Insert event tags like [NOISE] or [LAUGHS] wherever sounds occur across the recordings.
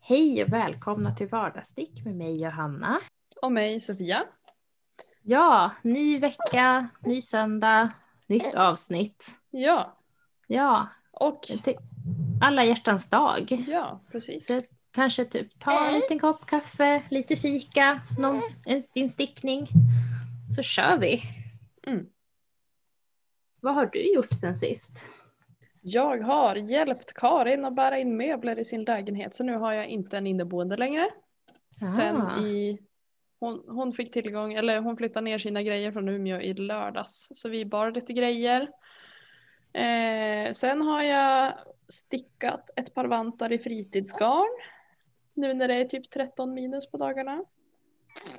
Hej och välkomna till Vardagsstick med mig Johanna. Och mig Sofia. Ja, ny vecka, ny söndag, nytt avsnitt. Ja, Ja, och alla hjärtans dag. ja, precis. Det, kanske typ ta en liten kopp kaffe, lite fika, någon, en, en stickning. Så kör vi. Mm. Vad har du gjort sen sist? Jag har hjälpt Karin att bära in möbler i sin lägenhet så nu har jag inte en inneboende längre. Sen Ah, i, hon, hon fick tillgång, eller hon flyttade ner sina grejer från Umeå i lördags så vi bar lite grejer. Eh, sen har jag stickat ett par vantar i fritidsgarn. Nu när det är typ 13 minus på dagarna.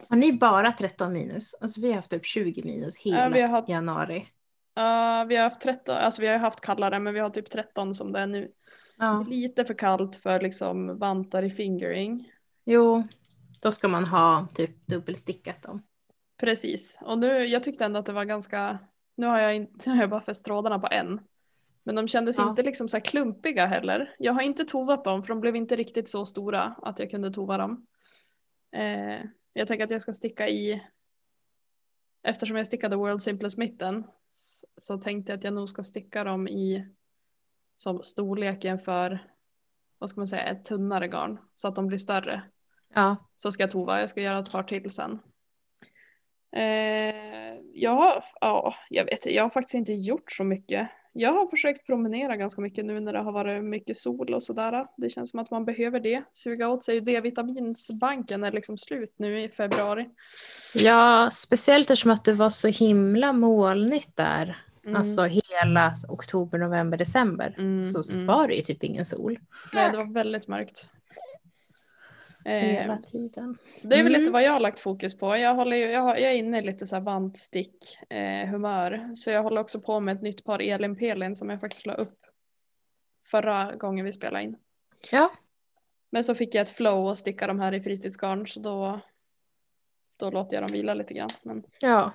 Har ni bara 13 minus? Alltså vi har haft typ 20 minus hela Ja, har januari. Ja, vi har haft 13, alltså vi har haft kallare men vi har typ 13 som det är nu. Ja. Lite för kallt för liksom vantar i fingering. Jo, då ska man ha typ dubbelstickat dem. Precis. Och nu, jag tyckte ändå att det var ganska, nu har jag, inte, [LAUGHS] nu har jag bara fäst trådarna på en. Men de kändes Ja. inte liksom så klumpiga heller. Jag har inte tovat dem för de blev inte riktigt så stora att jag kunde tova dem. Eh, jag tänker att jag ska sticka i, eftersom jag stickade World Simplest mitten så tänkte jag att jag nog ska sticka dem i som storleken för, vad ska man säga, ett tunnare garn så att de blir större. Ja, Så ska jag tova, jag ska göra ett par till sen. Eh, har, ja, jag, vet, jag har faktiskt inte gjort så mycket. Jag har försökt promenera ganska mycket nu när det har varit mycket sol och sådär. Det känns som att man behöver det. Suga åt sig D-vitaminsbanken är liksom slut nu i februari. ja speciellt eftersom att det var så himla molnigt där. Mm. Alltså hela oktober, november, december. Mm, så mm. var det ju typ ingen sol Nej, det var väldigt mörkt. Hela tiden. Så det är väl Mm. lite vad jag har lagt fokus på. Jag, håller, ju- jag, jag är inne i lite så här vantstick eh, humör. Så jag håller också på med ett nytt par Elin Pelin som jag faktiskt la upp förra gången vi spelade in. Ja, Men så fick jag ett flow och sticka de här i fritidsgarn så då, då låter jag dem vila lite grann. Men ja.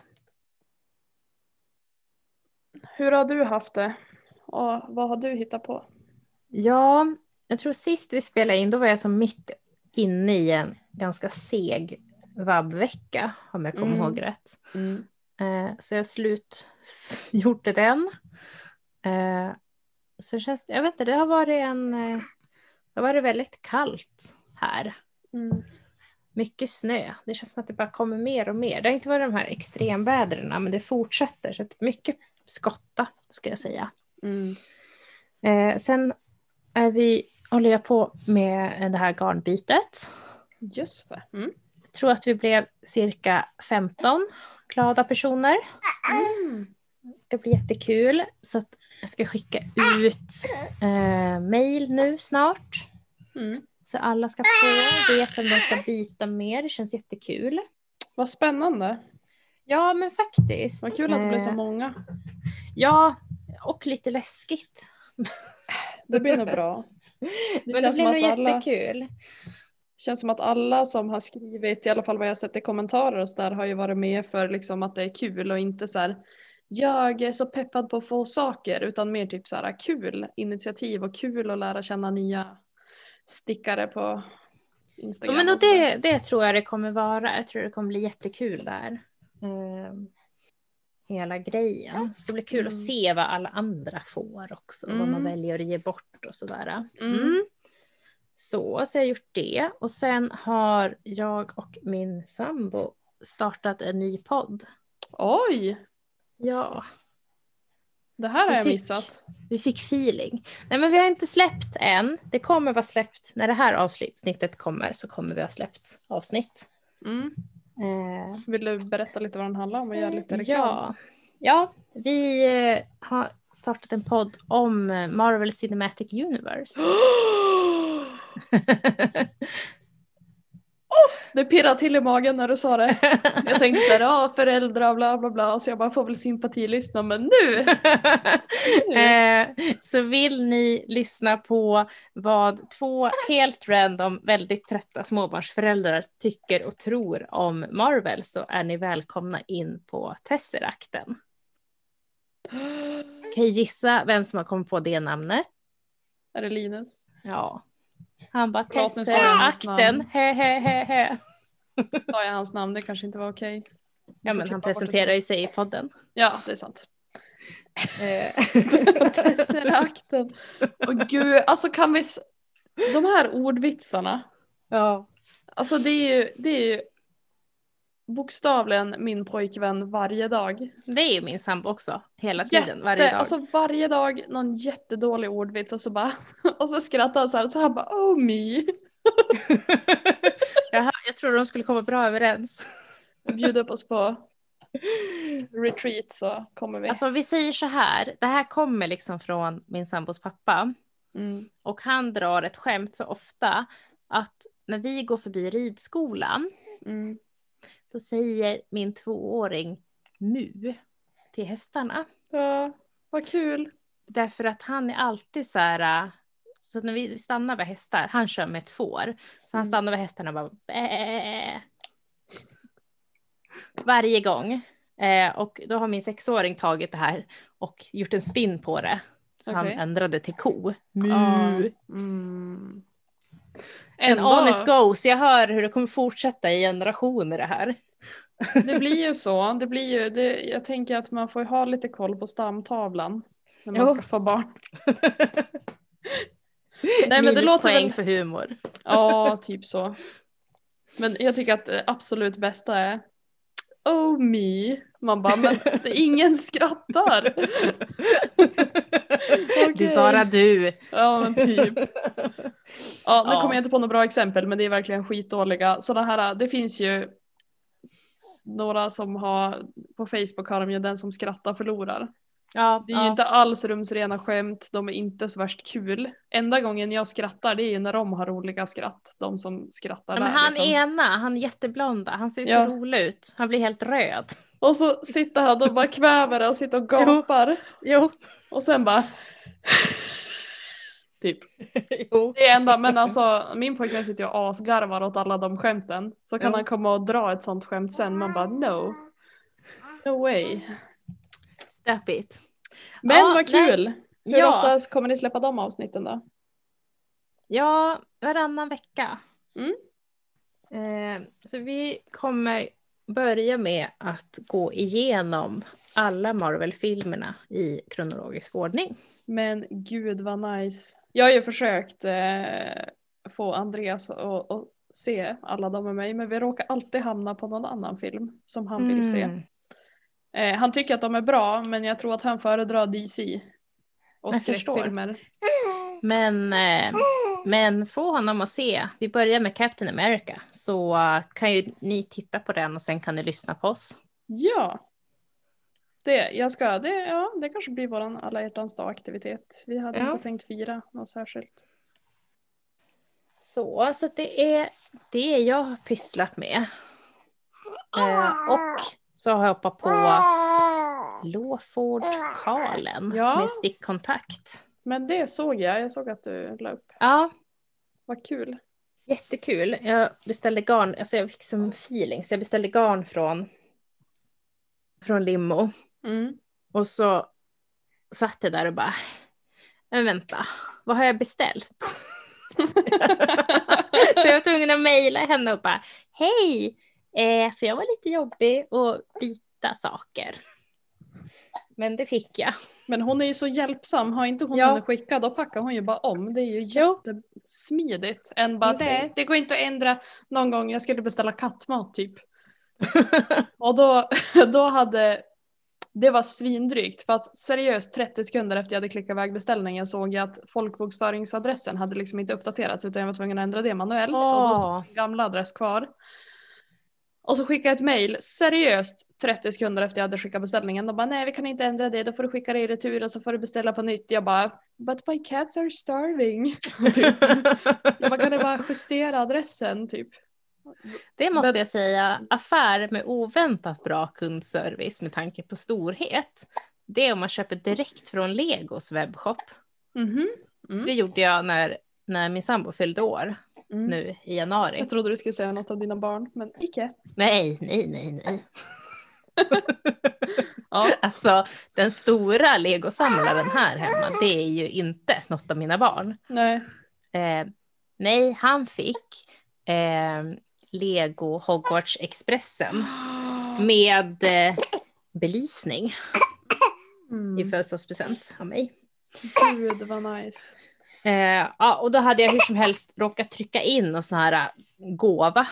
hur har du haft det? Och vad har du hittat på? ja, jag tror sist vi spelade in då var jag som mitt inne i en ganska seg vabbvecka om jag kommer Mm. ihåg rätt. Eh, så jag har slutgjort [LAUGHS] den. Eh, så känns det, jag vet inte, det har varit en, eh, det har varit väldigt kallt här. Mm. Mycket snö. Det känns som att det bara kommer mer och mer. Det har inte varit de här extremvädren, men det fortsätter. Så mycket skotta, ska jag säga. Mm. Eh, sen är vi, håller jag på med det här garnbytet. Just det. Mm. Jag tror att vi blev cirka 15 glada personer. Mm. Det ska bli jättekul. Så att jag ska skicka ut eh, mail nu snart. Mm. Så alla ska få veta om de ska byta mer. Det känns jättekul. Vad spännande. Ja, men faktiskt. Vad kul att det blev så Eh, många. Ja, och lite läskigt. Det blir nog bra. [LAUGHS] men det blir nog alla- jättekul. känns som att alla som har skrivit, i alla fall vad jag sett i kommentarer och så där, har ju varit med för liksom att det är kul och inte så här jag är så peppad på att få saker utan mer typ så här kul initiativ och kul att lära känna nya stickare på Ja, Instagram. men och det, det tror jag det kommer vara. Jag tror det kommer bli jättekul där. Ehm, hela grejen. Det ska bli kul att Mm. se vad alla andra får också. Vad man Mm. väljer att ge bort och sådär. Mm. Mm. Så, så jag har gjort det. Och sen har jag och min sambo startat en ny podd. Oj, Ja, det här har Vi jag fick- missat. vi fick feeling. Nej men vi har inte släppt än. Det kommer vara släppt. När det här avsnittet kommer så kommer vi ha släppt avsnitt. Eh, Vill du berätta lite vad den handlar om och göra lite reklam? Ja, ja vi eh, har startat en podd om eh, Marvel Cinematic Universe. [GASPS] [LAUGHS] [GASPS] [LAUGHS] Det pirrade till i magen när du sa det. Jag [LAUGHS] tänkte så här, ja föräldrar bla bla bla, så jag bara får väl sympatilyssna men [LAUGHS] nu! Eh, så vill ni lyssna på vad två helt random, väldigt trötta småbarnsföräldrar tycker och tror om Marvel så är ni välkomna in på Tesserakten. Kan jag gissa vem som har kommit på det namnet? Är det Linus? Ja, Han bara Förlåt, nu Tesse, sa jag hans akten, namn. he he he he. [LAUGHS] Sa jag hans namn? Det kanske inte var okej. Ja Jag får men han presenterar sen. ju sig i podden. Ja, det är sant. [LAUGHS] Eh, [LAUGHS] Tesserakten. Och gud, alltså kan vi... De här ordvitsarna. ja. Alltså det är ju, det är ju bokstavligen min pojkvän varje dag. Det är ju min sambo också, hela tiden, varje Det, dag. alltså varje dag någon jättedålig ordvits och så bara [LAUGHS] och så skrattar han så här så han bara oh me. [LAUGHS] Jaha, jag tror de skulle komma bra överens. Bjuder upp oss på [LAUGHS] retreat så kommer vi. Alltså om vi säger så här, det här kommer liksom från min sambos pappa. Mm. Och han drar ett skämt så ofta att när vi går förbi ridskolan Mm. Då säger min tvååring mu till hästarna. Ja, vad kul. Därför att han är alltid så här, äh, så när vi stannar vid hästar, han kör med ett får, så han Mm. stannar vid hästarna och bara Bä. Varje gång. Eh, och då har min sexåring tagit det här och gjort en spin på det. Så Okej. han ändrade till ko. Mu. Mm. And on it goes. Jag hör hur det kommer fortsätta i generationer det här. det blir ju så. Det blir ju, det, jag tänker att man får ha lite koll på stamtavlan när man Jo. skaffar barn. [LAUGHS] Nej, men det låter väl- för humor. Ja, typ så. Men jag tycker att det absolut bästa är Oh me. Man bara, men ingen skrattar. [LAUGHS] Det är bara du. Ja, men typ. Ja, nu Ja. kommer jag inte på några bra exempel, men det är verkligen skitdåliga. Sådana här, det finns ju några som har, på Facebook har de ju den som skrattar förlorar. Ja, Det är ju inte alls rumsrena skämt, de är inte så värst kul. Enda gången jag skrattar det är ju när de har roliga skratt, de som skrattar Ja, men där. han liksom. ena, han är jätteblonda, han ser Ja. så rolig ut. Han blir helt röd. Och så sitter han och bara kväver och sitter och [LAUGHS] gapar. Jo. Och sen bara... [LAUGHS] typ. jo. Det är enda, men alltså min pojkvän sitter ju och asgarvar åt alla de skämten. Så kan Ja. han komma och dra ett sånt skämt sen, man bara no. No way. It. Men Ja, vad kul! Hur Ja. ofta kommer ni släppa de avsnitten då? Ja, varannan vecka. Mm. Eh, så vi kommer börja med att gå igenom alla Marvel-filmerna i kronologisk ordning. Men gud vad nice. Jag har ju försökt eh, få Andreas att se alla de med mig men vi råkar alltid hamna på någon annan film som han vill se. Eh, han tycker att de är bra men jag tror att han föredrar DC. Och Jag förstår. skräckfilmer. Men, eh, men få honom att se. Vi börjar med Captain America så kan ju ni titta på den och sen kan ni lyssna på oss. Ja. Det, jag ska, det, ja, det kanske blir våran alla hjärtans dag aktivitet. Vi hade Ja. inte tänkt fira något särskilt. Så, så det är det jag har pysslat med. Eh, och så har jag hoppat på Lawford Karlen Ja. med stickkontakt. Men det såg jag, jag såg att du la upp. Ja, Vad kul. jättekul. Jag beställde garn, alltså jag fick som feeling, så jag beställde garn från, från Limo. Mm. Och så satt jag där och bara, men vänta, vad har jag beställt? [LAUGHS] [LAUGHS] så jag var tvungen att mejla henne och bara, hej, eh, för jag var lite jobbig och byta saker. Men det fick jag. Men hon är ju så hjälpsam, har inte hon Ja. henne skickad då packar hon ju bara om. Det är ju jättesmidigt. Än bara Jo, det, det går inte att ändra. Någon gång jag skulle beställa kattmat typ. [LAUGHS] Och då, [LAUGHS] då hade det var svindrygt för att seriöst 30 sekunder efter jag hade klickat iväg beställningen såg jag att folkbokföringsadressen hade liksom inte uppdaterats utan jag var tvungen att ändra det manuellt och då stod min gamla adress kvar. Och så skickade jag ett mail seriöst 30 sekunder efter jag hade skickat beställningen. De bara nej vi kan inte ändra det, då får du skicka det i retur och så får du beställa på nytt. Jag bara but my cats are starving. [LAUGHS] typ. Jag bara kan det bara justera adressen typ. Det måste Men- jag säga, affär med oväntat bra kundservice med tanke på storhet. Det är om man köper direkt från Legos webbshop. Mm. För det gjorde jag när, när min sambo fyllde år Mm. nu i januari. Jag trodde du skulle säga något av dina barn men icke. Nej, nej, nej, nej. [LAUGHS] Ja. Alltså den stora legosamlaren här hemma, det är ju inte något av mina barn. Nej. Eh, Nej, han fick eh, Lego Hogwarts Expressen med eh, belysning i Mm. födelsedagspresent av mig. Gud vad nice. Eh, ja, och då hade jag hur som helst råkat trycka in en sån här eh, gåva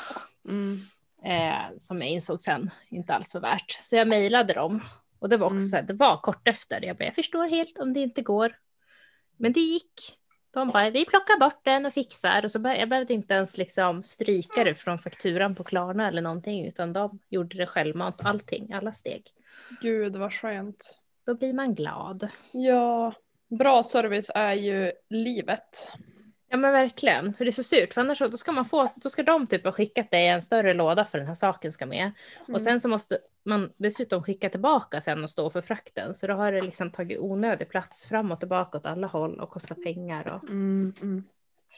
Mm. eh, som jag insåg sen inte alls var värt. Så jag mejlade dem och det var också Mm. så här, det var kort efter. Jag bara, jag förstår helt om det inte går. Men det gick. De bara, vi plockar bort den och fixar. Och så be- jag behövde inte ens liksom stryka det från fakturan på Klarna eller någonting, utan de gjorde det självmant, allting, alla steg. Gud vad skönt. Då blir man glad. Ja, bra service är ju livet. Ja men verkligen, för det är så surt, för annars så- då ska, man få, då ska de typ ha skickat dig en större låda för den här saken ska med. Och Mm. sen så måste man dessutom skicka tillbaka sen och stå för frakten. Så då har det liksom tagit onödig plats fram och tillbaka åt alla håll och kostar pengar. Och... Mm, mm.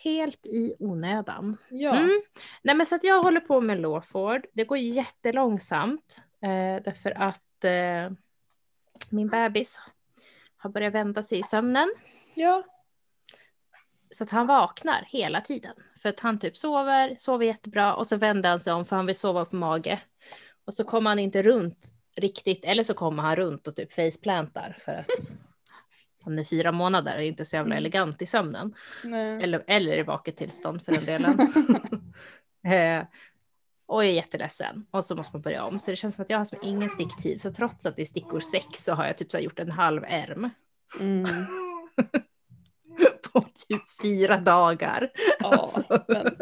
Helt i onödan. Ja. Mm. Nej men så att jag håller på med Lawford. Det går jättelångsamt. Eh, därför att eh, min bebis har börjat vända sig i sömnen. ja. Så att han vaknar hela tiden. För att han typ sover, sover jättebra och så vänder han sig om för han vill sova på mage. Och så kommer han inte runt riktigt, eller så kommer han runt och typ faceplantar för att [LAUGHS] han är fyra månader och inte så jävla Mm. elegant i sömnen. Nej. Eller, eller i vaket tillstånd för den delen. [LAUGHS] eh, och är jätteledsen. Och så måste man börja om. Så det känns som att jag har som ingen sticktid. Så trots att det är stickor sex så har jag typ så gjort en halv ärm Mm. [LAUGHS] på typ fyra dagar. Ja, Alltså. men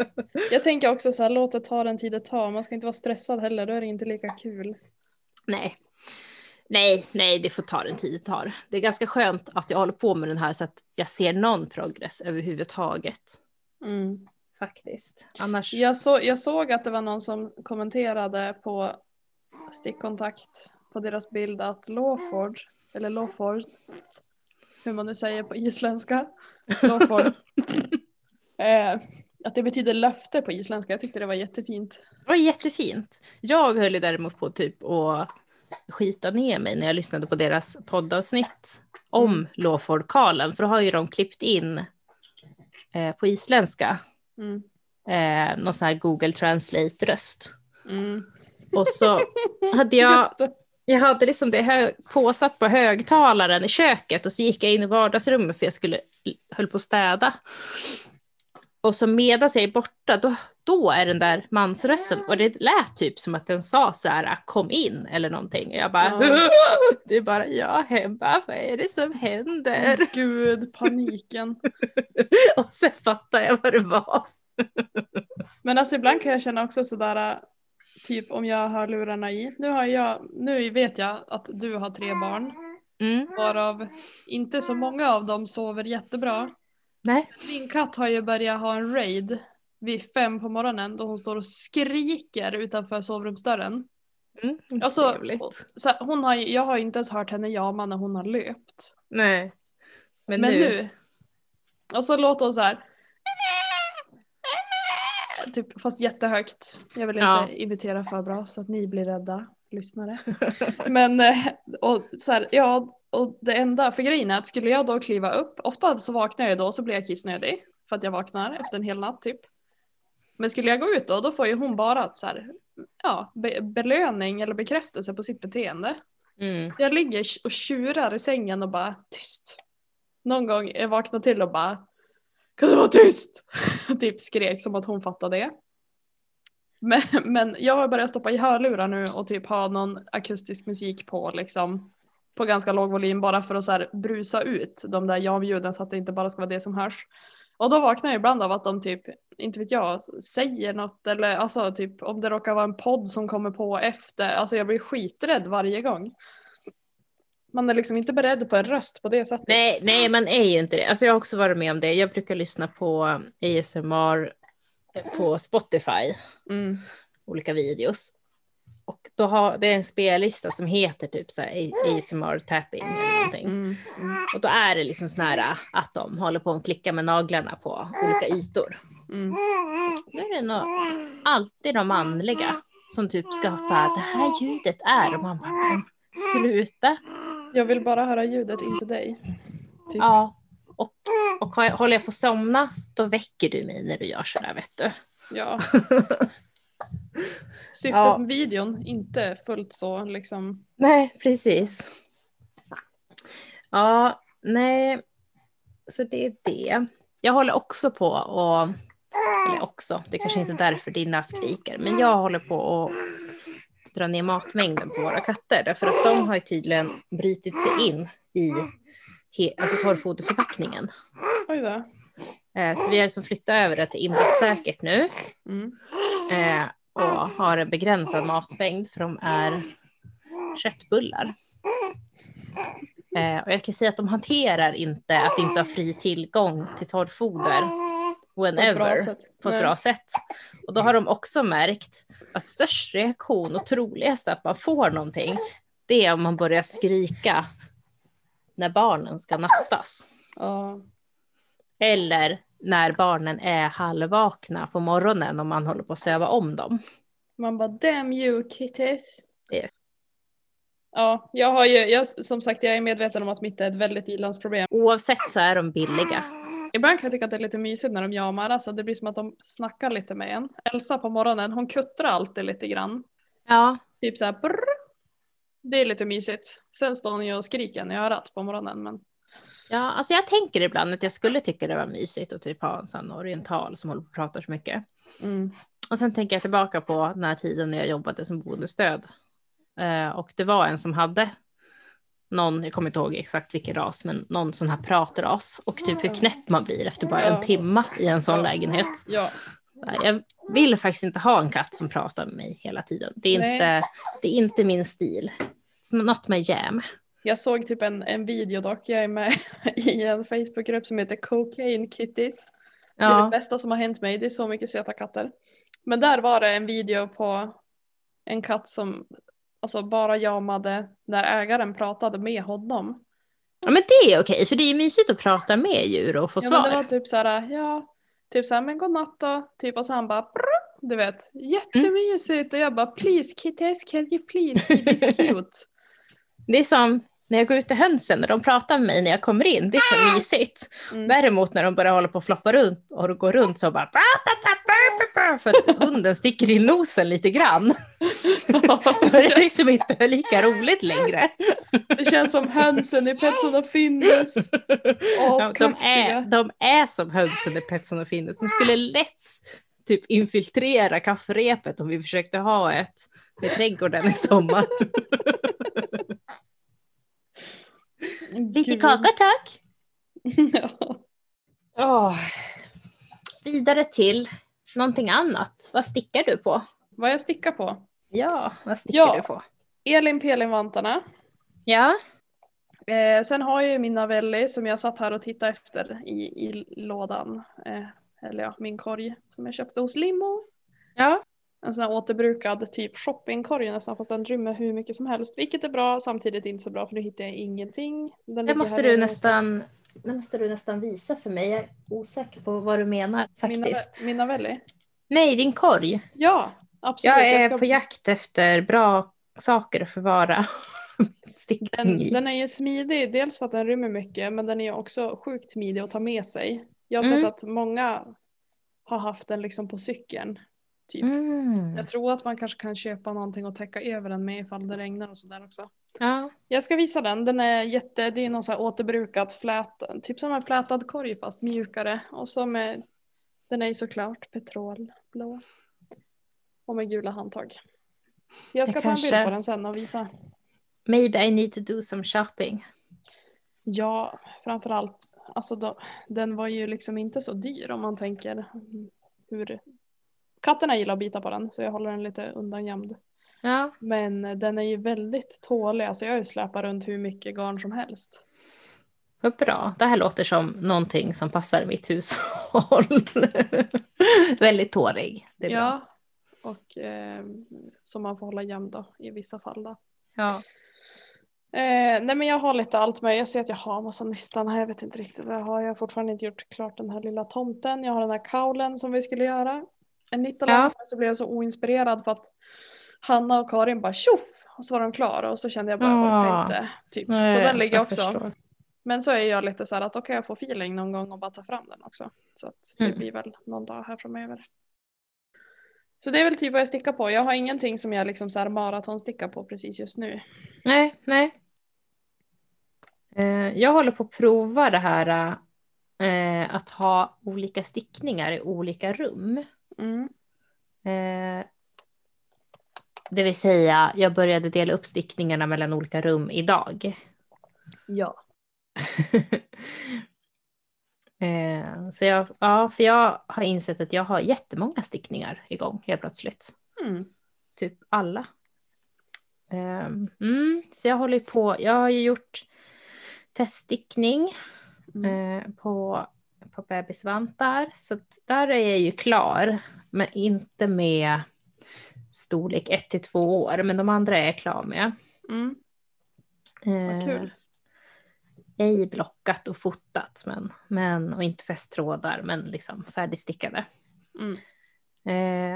jag tänker också så här, låt det ta den tid det tar. Man ska inte vara stressad heller, då är det inte lika kul. Nej. Nej, nej, det får ta den tid det tar. Det är ganska skönt att jag håller på med den här så att jag ser någon progress överhuvudtaget. Mm. Faktiskt. Annars. Jag, så, jag såg att det var någon som kommenterade på stickkontakt på deras bild att Lawford, eller Lawford, hur man nu säger på isländska, Lawford, [LAUGHS] eh, att det betyder löfte på isländska. Jag tyckte det var jättefint. Det var jättefint. Jag höll ju däremot på typ att skita ner mig när jag lyssnade på deras poddavsnitt om Mm. Lawford-Karlen, för då har ju de klippt in eh, på isländska Mm. eh, någon sån här Google Translate-röst. Mm. Och så hade jag. Jag hade liksom det hö- påsatt på högtalaren i köket och så gick jag in i vardagsrummet för jag skulle höll på att städa. Och så medan jag är borta, då, då är den där mansrösten och det lät typ som att den sa så här kom in eller någonting. Och jag bara, Ja. det är bara jag hemma, vad är det som händer? Gud, paniken. [LAUGHS] Och sen fattade jag vad det var. Men alltså ibland kan jag känna också sådär, typ om jag har lurarna i. Nu, har jag, nu vet jag att du har tre barn, Mm. varav inte så många av dem sover jättebra. Nej. Min katt har ju börjat ha en raid vid fem på morgonen då hon står och skriker utanför sovrumsdörren. Mm. Alltså, Trevligt. och- så här, hon har, jag har inte ens hört henne jama när hon har löpt. Nej. Men, Men nu. nu. Och så låter hon så här. Typ, fast jättehögt. Jag vill inte Ja. imitera för bra så att ni blir rädda lyssnare. Men eh, och så här, ja, och det enda, för grejen är att skulle jag då kliva upp, ofta så vaknar jag då så blir jag kissnödig för att jag vaknar efter en hel natt typ. Men skulle jag gå ut då, då får ju hon bara så här, ja, be, belöning eller bekräftelse på sitt beteende. Mm. Så jag ligger och tjurar i sängen och bara tyst. Någon gång jag vaknade till och bara Kan du vara tyst? [LAUGHS] typ skrek som att hon fattade det. Men, men jag har börjat stoppa i hörlurar nu och typ ha någon akustisk musik på liksom på ganska låg volym bara för att så brusa ut de där ja-ljuden så att det inte bara ska vara det som hörs. Och då vaknar jag ibland av att de typ, inte vet jag, säger något eller alltså typ om det råkar vara en podd som kommer på efter. Alltså jag blir skiträdd varje gång. Man är liksom inte beredd på en röst på det sättet. Nej, nej, man är ju inte det. Alltså jag har också varit med om det. Jag brukar lyssna på ASMR på Spotify, Mm. olika videos. Då har, det är en spellista som heter typ så här ASMR tapping eller någonting. Mm. Och då är det liksom sån här att de håller på att klicka med naglarna på olika ytor. Mm. Då är det nog alltid de manliga som typ ska bara, det här ljudet är, och man bara, sluta. Jag vill bara höra ljudet, inte dig. Typ. Ja, Och, och håller jag på att somna, då väcker du mig när du gör sådär vet du. Ja. [LAUGHS] Syftet Ja. med videon, inte fullt så liksom. Nej, precis. Ja, nej. Så det är det. Jag håller också på och eller också, det kanske inte är därför dina skriker, men jag håller på att dra ner matmängden på våra katter därför att de har ju tydligen brutit sig in i alltså torrfoderförpackningen. Oj då. Eh, så vi har liksom flyttat över det till inbrottssäkert nu Mm. eh, och har en begränsad matmängd för de är köttbullar. Eh, och jag kan säga att de hanterar inte att inte ha fri tillgång till torrfoder På ett bra whenever på ett bra sätt. Och då har de också märkt att störst reaktion och troligast att man får någonting, det är om man börjar skrika när barnen ska nattas. Ja. Eller när barnen är halvvakna på morgonen och man håller på att söva om dem. Man bara damn you kitties. Yes. Ja, jag har ju, jag, som sagt jag är medveten om att mitt är ett väldigt ilandsproblem. Oavsett så är de billiga. Ibland kan jag tycka att det är lite mysigt när de jamar, alltså det blir som att de snackar lite med en. Elsa på morgonen, hon kuttrar alltid lite grann. Ja, Typ såhär brrr. Det är lite mysigt. Sen står hon ju och skriker en i örat på morgonen men ja, alltså jag tänker ibland att jag skulle tycka det var mysigt att typ ha en sån oriental som håller på och pratar så mycket. mm. Och sen tänker jag tillbaka på den här tiden när jag jobbade som boendestöd. Eh, och det var en som hade någon, jag kommer inte ihåg exakt vilken ras, men någon sån här pratras och typ hur knäpp man blir efter bara en timma i en sån lägenhet. ja. Jag vill faktiskt inte ha en katt som pratar med mig hela tiden. Det är, Nej. inte, det är inte min stil. It's not my jam. Jag såg typ en, en video dock, jag är med [LAUGHS] i en Facebookgrupp som heter Cocaine Kitties. Det är det Ja, bästa som har hänt mig, det är så mycket söta katter. Men där var det en video på en katt som alltså bara jamade när ägaren pratade med honom. ja men det är okej, för det är ju mysigt att prata med djur och få Ja, svar. men det var typ såhär, ja, typ såhär, men godnatt då. Typ och så han bara, brr, du vet, jättemysigt. Och jag bara, please kitties, can you please be this [LAUGHS] cute? Det är som när jag går ut till hönsen och de pratar med mig när jag kommer in. Det är så mysigt. Mm. Däremot när de börjar hålla på och floppa runt och gå runt så bara för att [LAUGHS] hunden sticker in nosen lite grann. [LAUGHS] Det är liksom inte lika roligt längre. Det känns som hönsen i Petson och Findus. De, är, de är som hönsen i Petson och Findus. De skulle lätt typ infiltrera kafferepet om vi försökte ha ett i trädgården i sommar. [LAUGHS] Lite Gud. kaka tack. [LAUGHS] ja. Åh. Vidare till någonting annat. Vad stickar du på? Vad jag stickar på? Ja, vad stickar Ja. du på? Elin Pelin-vantarna. Ja, Eh, sen har jag ju min Navelli som jag satt här och tittade efter i, i lådan. Eh, eller ja, min korg som jag köpte hos Limo. ja. En sån här återbrukad typ shoppingkorg nästan fast den rymmer hur mycket som helst. Vilket är bra, samtidigt inte så bra för nu hittar jag ingenting. Den Det måste du nästan det måste du nästan visa för mig. Jag är osäker på vad du menar faktiskt. Nave- min Navelli? Nej, din korg. Ja, absolut. Jag är ska- på jakt efter bra saker att förvara [LAUGHS] Den, i. den är ju smidig, dels för att den rymmer mycket men den är ju också sjukt smidig att ta med sig. Jag har sett Mm. att många har haft den liksom på cykeln. Typ. Mm. Jag tror att man kanske kan köpa någonting och täcka över den med ifall det regnar och sådär också. Ja. Jag ska visa den, den är jätte, det är någon så här återbrukat flät, typ som en flätad korg fast mjukare. Och så med, den är ju såklart petrolblå. Och med gula handtag. Jag ska Jag ta en kanske- bild på den sen och visa. Maybe I need to do some shopping. Ja, framförallt, alltså då, den var ju liksom inte så dyr om man tänker hur Katterna gillar att bita på den så jag håller den lite undangömd. Ja, Men den är ju väldigt tålig, alltså jag har ju släpat runt hur mycket garn som helst. vad bra. Det här låter som någonting som passar mitt hushåll. [LAUGHS] Väldigt tålig. Det är bra. Ja, och eh, som man får hålla gömd då i vissa fall då. Ja. Eh, nej men jag har lite allt med. Jag ser att jag har massa nystan här. Jag vet inte riktigt vad jag har. Jag har fortfarande inte gjort klart den här lilla tomten. Jag har den här kaulen som vi skulle göra. En nittalag. Ja. Så blev jag så oinspirerad för att Hanna och Karin bara tjoff! Och så var de klara och så kände jag bara jag orkar inte. Typ. Nej, så den ligger jag också. förstår. Men så är jag lite så här att då kan jag få feeling någon gång och bara ta fram den också. Så att det Mm. blir väl någon dag här framöver. Så det är väl typ vad jag stickar på. Jag har ingenting som jag liksom så här maratonstickar på precis just nu. Nej, nej. Eh, jag håller på att prova det här eh, att ha olika stickningar i olika rum. Mm. Eh, det vill säga, jag började dela upp stickningarna mellan olika rum idag. Ja. [LAUGHS] eh, så jag, ja, för jag har insett att jag har jättemånga stickningar igång helt plötsligt. Mm. Typ alla. Eh, mm, så jag håller på, jag har ju gjort teststickning Mm. eh, på, på bebisvantar. Så där är jag ju klar, men inte med storlek 1 till 2 år, men de andra är jag klar med. Mm. Eh, Vad kul. ej blockat och fotat, men, men, och inte fästtrådar, men liksom färdigstickade. Mm.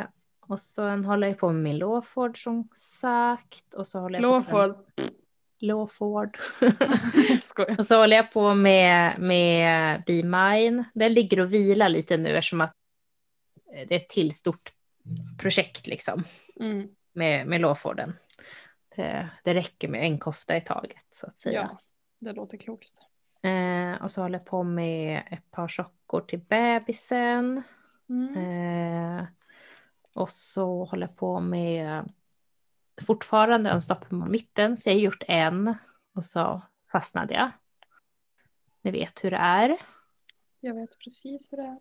Eh, och sen håller jag på med min Lawford som sagt. Och så håller jag på med Lawford. [LAUGHS] Och så håller jag på med, med Be Mine. Den ligger och vilar lite nu eftersom att det är ett till stort projekt liksom Mm. med, med Lawforden. Det, det räcker med en kofta i taget så att säga. Ja, det låter klokt. Eh, och så håller jag på med ett par sockor till bebisen. Mm. Eh, och så håller jag på med fortfarande en stopp på mitten. Så jag har gjort en och så fastnade jag. Ni vet hur det är. Jag vet precis hur det är.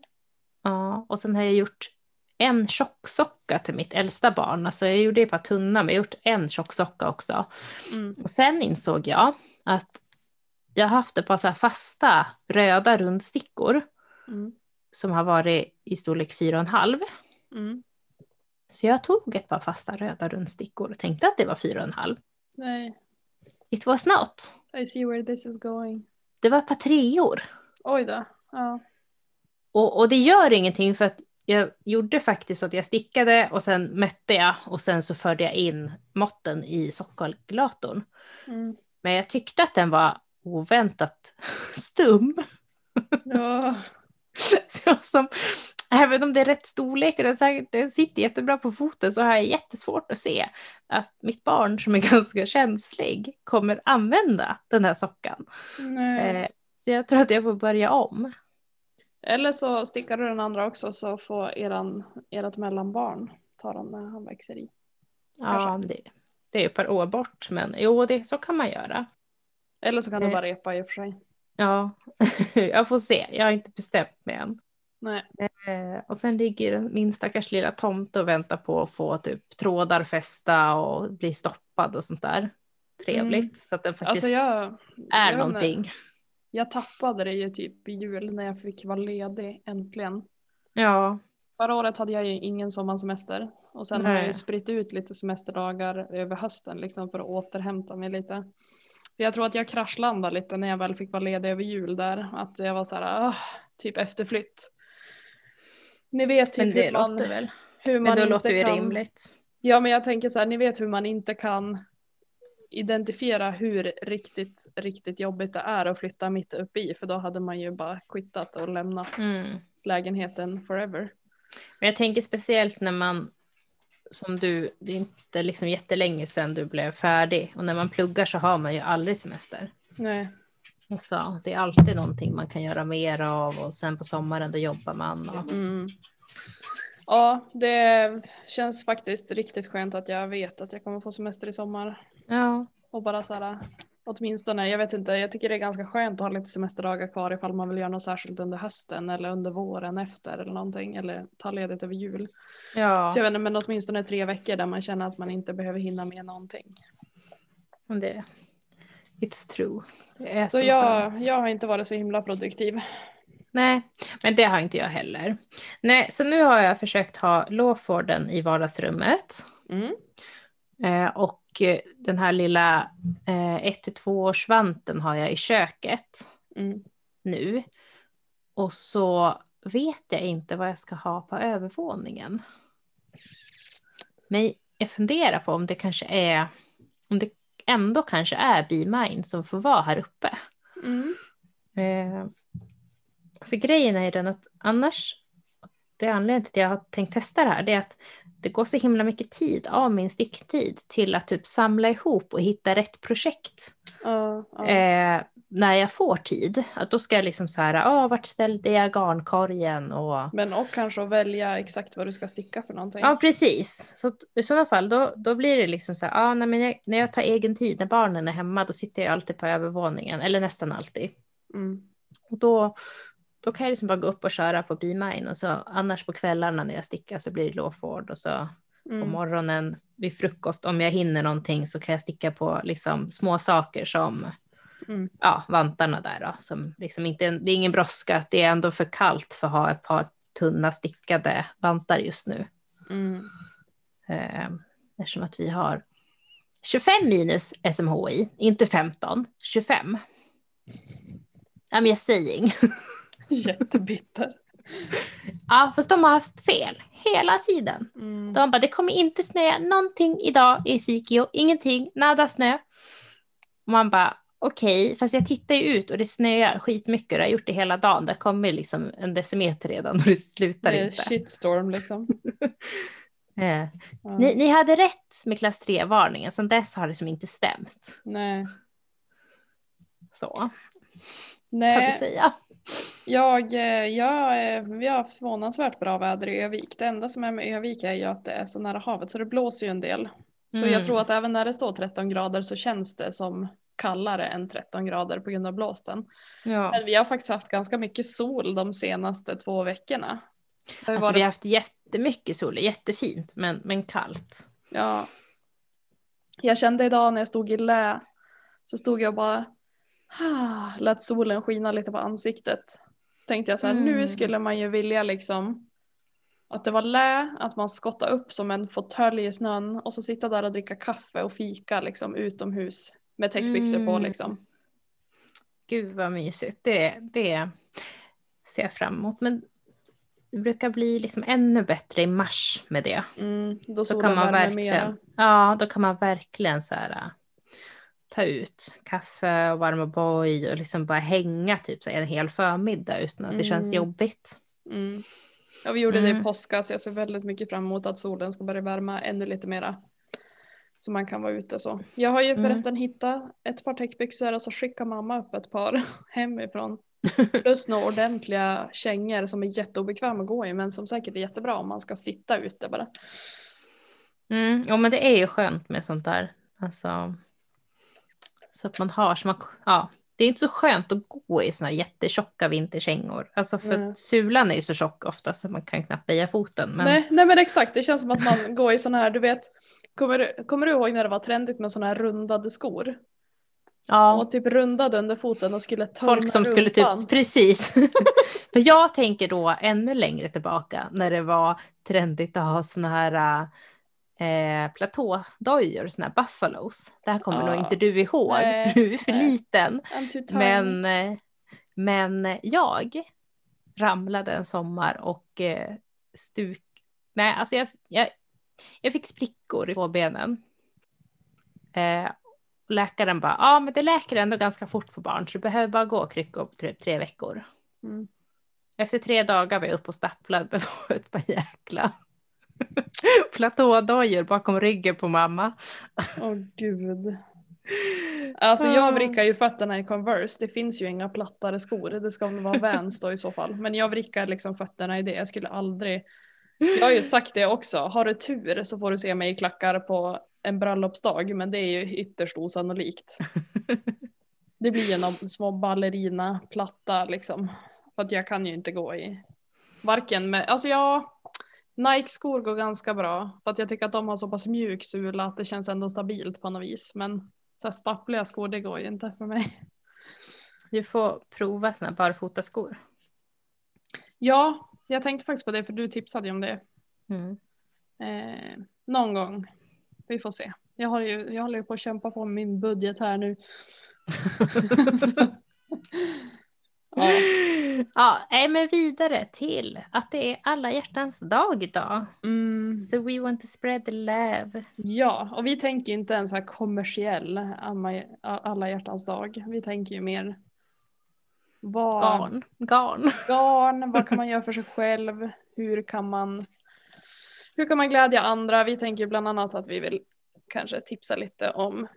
Ja, och sen har jag gjort en tjocksocka till mitt äldsta barn. Alltså jag gjorde ett par tunna, men jag har gjort en tjocksocka också. Mm. Och sen insåg jag att jag har haft ett par så fasta röda rundstickor Mm. som har varit i storlek 4,5. Mm. Så jag tog ett par fasta röda rundstickor och tänkte att det var 4,5. Nej, It was not. I see where this is going. Det var ett par treor. Oj då. Ja. Och, och det gör ingenting för att jag gjorde faktiskt så att jag stickade och sen mätte jag och sen så förde jag in måtten i sockkalkylatorn. Mm. Men jag tyckte att den var oväntat [LAUGHS] stum. ja. Så jag som, även om det är rätt storlek och den, säkert- den sitter jättebra på foten så har jag jättesvårt att se att mitt barn som är [LAUGHS] ganska känslig kommer använda den här sockan. Eh, så jag tror att jag får börja om. Eller så stickar du den andra också så får eran, ert mellanbarn ta den när han växer i. Ja, Kanske. det, det är ett par år bort, men jo, det, så kan man göra. Eller så kan du Nej. bara repa i och för sig. Ja, [LAUGHS] jag får se. Jag har inte bestämt mig än. Nej. Eh, och sen ligger min stackars lilla tomte och väntar på att få typ trådar fästa och bli stoppad och sånt där. Trevligt. Mm. Så att den faktiskt Alltså jag, är jag vet inte. någonting. jag tappade det ju typ i jul när jag fick vara ledig äntligen. Ja, Förra året hade jag ju ingen sommarsemester och sen har jag ju Nej. spritt ut lite semesterdagar över hösten liksom för att återhämta mig lite. Jag tror att jag kraschlandade lite när jag väl fick vara ledig över jul där. Att jag var så här, typ efterflytt. Ni vet typ men det hur man, låter väl. hur man Men då inte låter kan... rimligt. Ja men jag tänker så här, ni vet hur man inte kan identifiera hur riktigt, riktigt jobbigt det är att flytta mitt upp i för då hade man ju bara quittat och lämnat Mm. lägenheten forever. Men jag tänker speciellt när man, som du, det är inte liksom jättelänge sedan du blev färdig. Och när man pluggar så har man ju aldrig semester. Nej. Alltså, det är alltid någonting man kan göra mer av och sen på sommaren då jobbar man. Och... Mm. Ja, det känns faktiskt riktigt skönt att jag vet att jag kommer få semester i sommar. Ja, Och bara så här, åtminstone, jag vet inte, jag tycker det är ganska skönt att ha lite semesterdagar kvar ifall man vill göra något särskilt under hösten eller under våren efter eller någonting eller ta ledigt över jul. ja. Så jag vet inte, men åtminstone tre veckor där man känner att man inte behöver hinna med någonting. det, it's true. Så, så, jag, skönt. jag har inte varit så himla produktiv. Nej, men det har inte jag heller. Nej, så nu har jag försökt ha Lawforden i vardagsrummet. Mm. Eh, och eh, den här lilla eh, 1-2 års vanten har jag i köket Mm. nu. Och så vet jag inte vad jag ska ha på övervåningen. Men jag funderar på om det kanske är, om det ändå kanske är Be Mine som får vara här uppe. Mm. Eh, för grejen är ju den att annars, det är anledningen till att jag har tänkt testa det här, det är att det går så himla mycket tid av min sticktid till att typ samla ihop och hitta rätt projekt. Ja, ja. Eh, när jag får tid, att då ska jag liksom så här, ah, vart ställde jag garnkorgen och Men och kanske att välja exakt vad du ska sticka för någonting. Ja, precis. Så i sådana fall då, då blir det liksom så här, ah, nej, men jag, när jag tar egen tid, när barnen är hemma, då sitter jag alltid på övervåningen, eller nästan alltid. Mm. Och då, då kan jag liksom bara gå upp och köra på Be och så annars på kvällarna när jag stickar så blir det Lawford och så på Mm. morgonen vid frukost om jag hinner någonting så kan jag sticka på liksom små saker som Mm. ja, vantarna där då, som liksom inte, det är ingen brådska, det är ändå för kallt för att ha ett par tunna stickade vantar just nu. Mm. Eh, eftersom att vi har 25 minus SMHI, inte 15, 25. I'm just saying. [LAUGHS] Jättebitter. ja, fast de har haft fel hela tiden. Mm. De bara, det kommer inte snöa någonting idag i Sikio, ingenting, nada snö. Och man bara, okej, fast jag tittar ju ut och det snöar skitmycket och jag har gjort det hela dagen. Det kommer liksom en decimeter redan och det slutar Det är inte. shitstorm liksom. [LAUGHS] Eh, Ja. ni, ni hade rätt med klass 3-varningen, sen dess har det som inte stämt. Nej. Så kan vi Nej, säga. Jag, eh, jag, eh, vi har förvånansvärt bra väder i Övik. Det enda som är med Övik är ju att det är så nära havet så det blåser ju en del. Så Mm. jag tror att även när det står 13 grader så känns det som kallare än 13 grader på grund av blåsten. Ja. Men vi har faktiskt haft ganska mycket sol de senaste två veckorna. Alltså, varit- vi har haft jättemycket sol, jättefint, men, men kallt. Ja. Jag kände idag när jag stod i lä så stod jag och bara ah, [SIGHS] lät solen skina lite på ansiktet. Så tänkte jag så här, Mm. nu skulle man ju vilja liksom att det var lä, att man skottade upp som en fåtölj i snön och så sitta där och dricka kaffe och fika liksom utomhus med täckbyxor på Mm. liksom. Gud vad mysigt. Det, det ser jag fram emot. Men det brukar bli liksom ännu bättre i mars med det. Mm, då Då kan man mera. verkligen, ja, då kan man verkligen så här, ta ut kaffe och varma boj och liksom bara hänga typ så en hel förmiddag utan att det känns Mm. jobbigt. Mm. Ja, vi gjorde det i Mm. påskas. Jag ser väldigt mycket fram emot att solen ska börja värma ännu lite mera. Så man kan vara ute så. Jag har ju Mm. förresten hittat ett par täckbyxor och så skickar mamma upp ett par [LAUGHS] hemifrån. Plus några ordentliga kängor som är jätteobekväma att gå i men som säkert är jättebra om man ska sitta ute bara. Mm, ja men det är ju skönt med sånt där. Alltså, så att man har, så man, ja, det är inte så skönt att gå i såna här jättetjocka vinterkängor. Alltså för att sulan är ju så tjock oftast att man kan knappt böja foten. Men, Nej, nej men exakt, det känns som att man går i såna här, du vet, kommer kommer du ihåg när det var trendigt med såna här rundade skor? ja, Och typ rundade under foten och skulle tömma folk som skulle rumpan. typ, precis. [LAUGHS] för jag tänker då ännu längre tillbaka när det var trendigt att ha såna här eh, platådojor, såna här buffalos. Det här kommer Ja. nog inte du ihåg, Nej, för [LAUGHS] du är för nej. liten. Men, eh, men jag ramlade en sommar och eh, stuk... Nej, alltså jag, jag, jag fick sprickor i två benen. Eh, och läkaren bara, ja men det läker ändå ganska fort på barn så du behöver bara gå kryckor på tre, tre veckor. Mm. Efter tre dagar var jag uppe och stapplade [LAUGHS] på ett par jäkla [LAUGHS] platådojor bakom ryggen på mamma. Åh gud. Alltså jag vrickar ju fötterna i Converse. Det finns ju inga plattare skor. Det ska väl vara Vans då i så fall. Men jag vrickar liksom fötterna i det. Jag skulle aldrig. Jag har ju sagt det också. Har du tur så får du se mig i klackar på en bröllopsdag. Men det är ju ytterst osannolikt. [LAUGHS] Det blir ju någon små ballerina platta liksom. För att jag kan ju inte gå i varken med, alltså jag Nike-skor går ganska bra för att jag tycker att de har så pass mjuk sula att det känns ändå stabilt på något vis. Men så här stappliga skor det går ju inte för mig. Du får prova här barfotaskor. Ja, jag tänkte faktiskt på det för du tipsade ju om det. Mm. Eh, någon gång. Vi får se. Jag håller ju jag håller ju på att kämpa på min budget här nu. [LAUGHS] [LAUGHS] ja. Men vidare till att det är alla hjärtans dag idag. Mm, So we want to spread the love. ja, och vi tänker inte en så här kommersiell alla hjärtans dag. Vi tänker ju mer Vad, Garn. Garn. garn, vad kan man [LAUGHS] göra för sig själv? Hur kan man, hur kan man glädja andra? Vi tänker bland annat att vi vill kanske tipsa lite om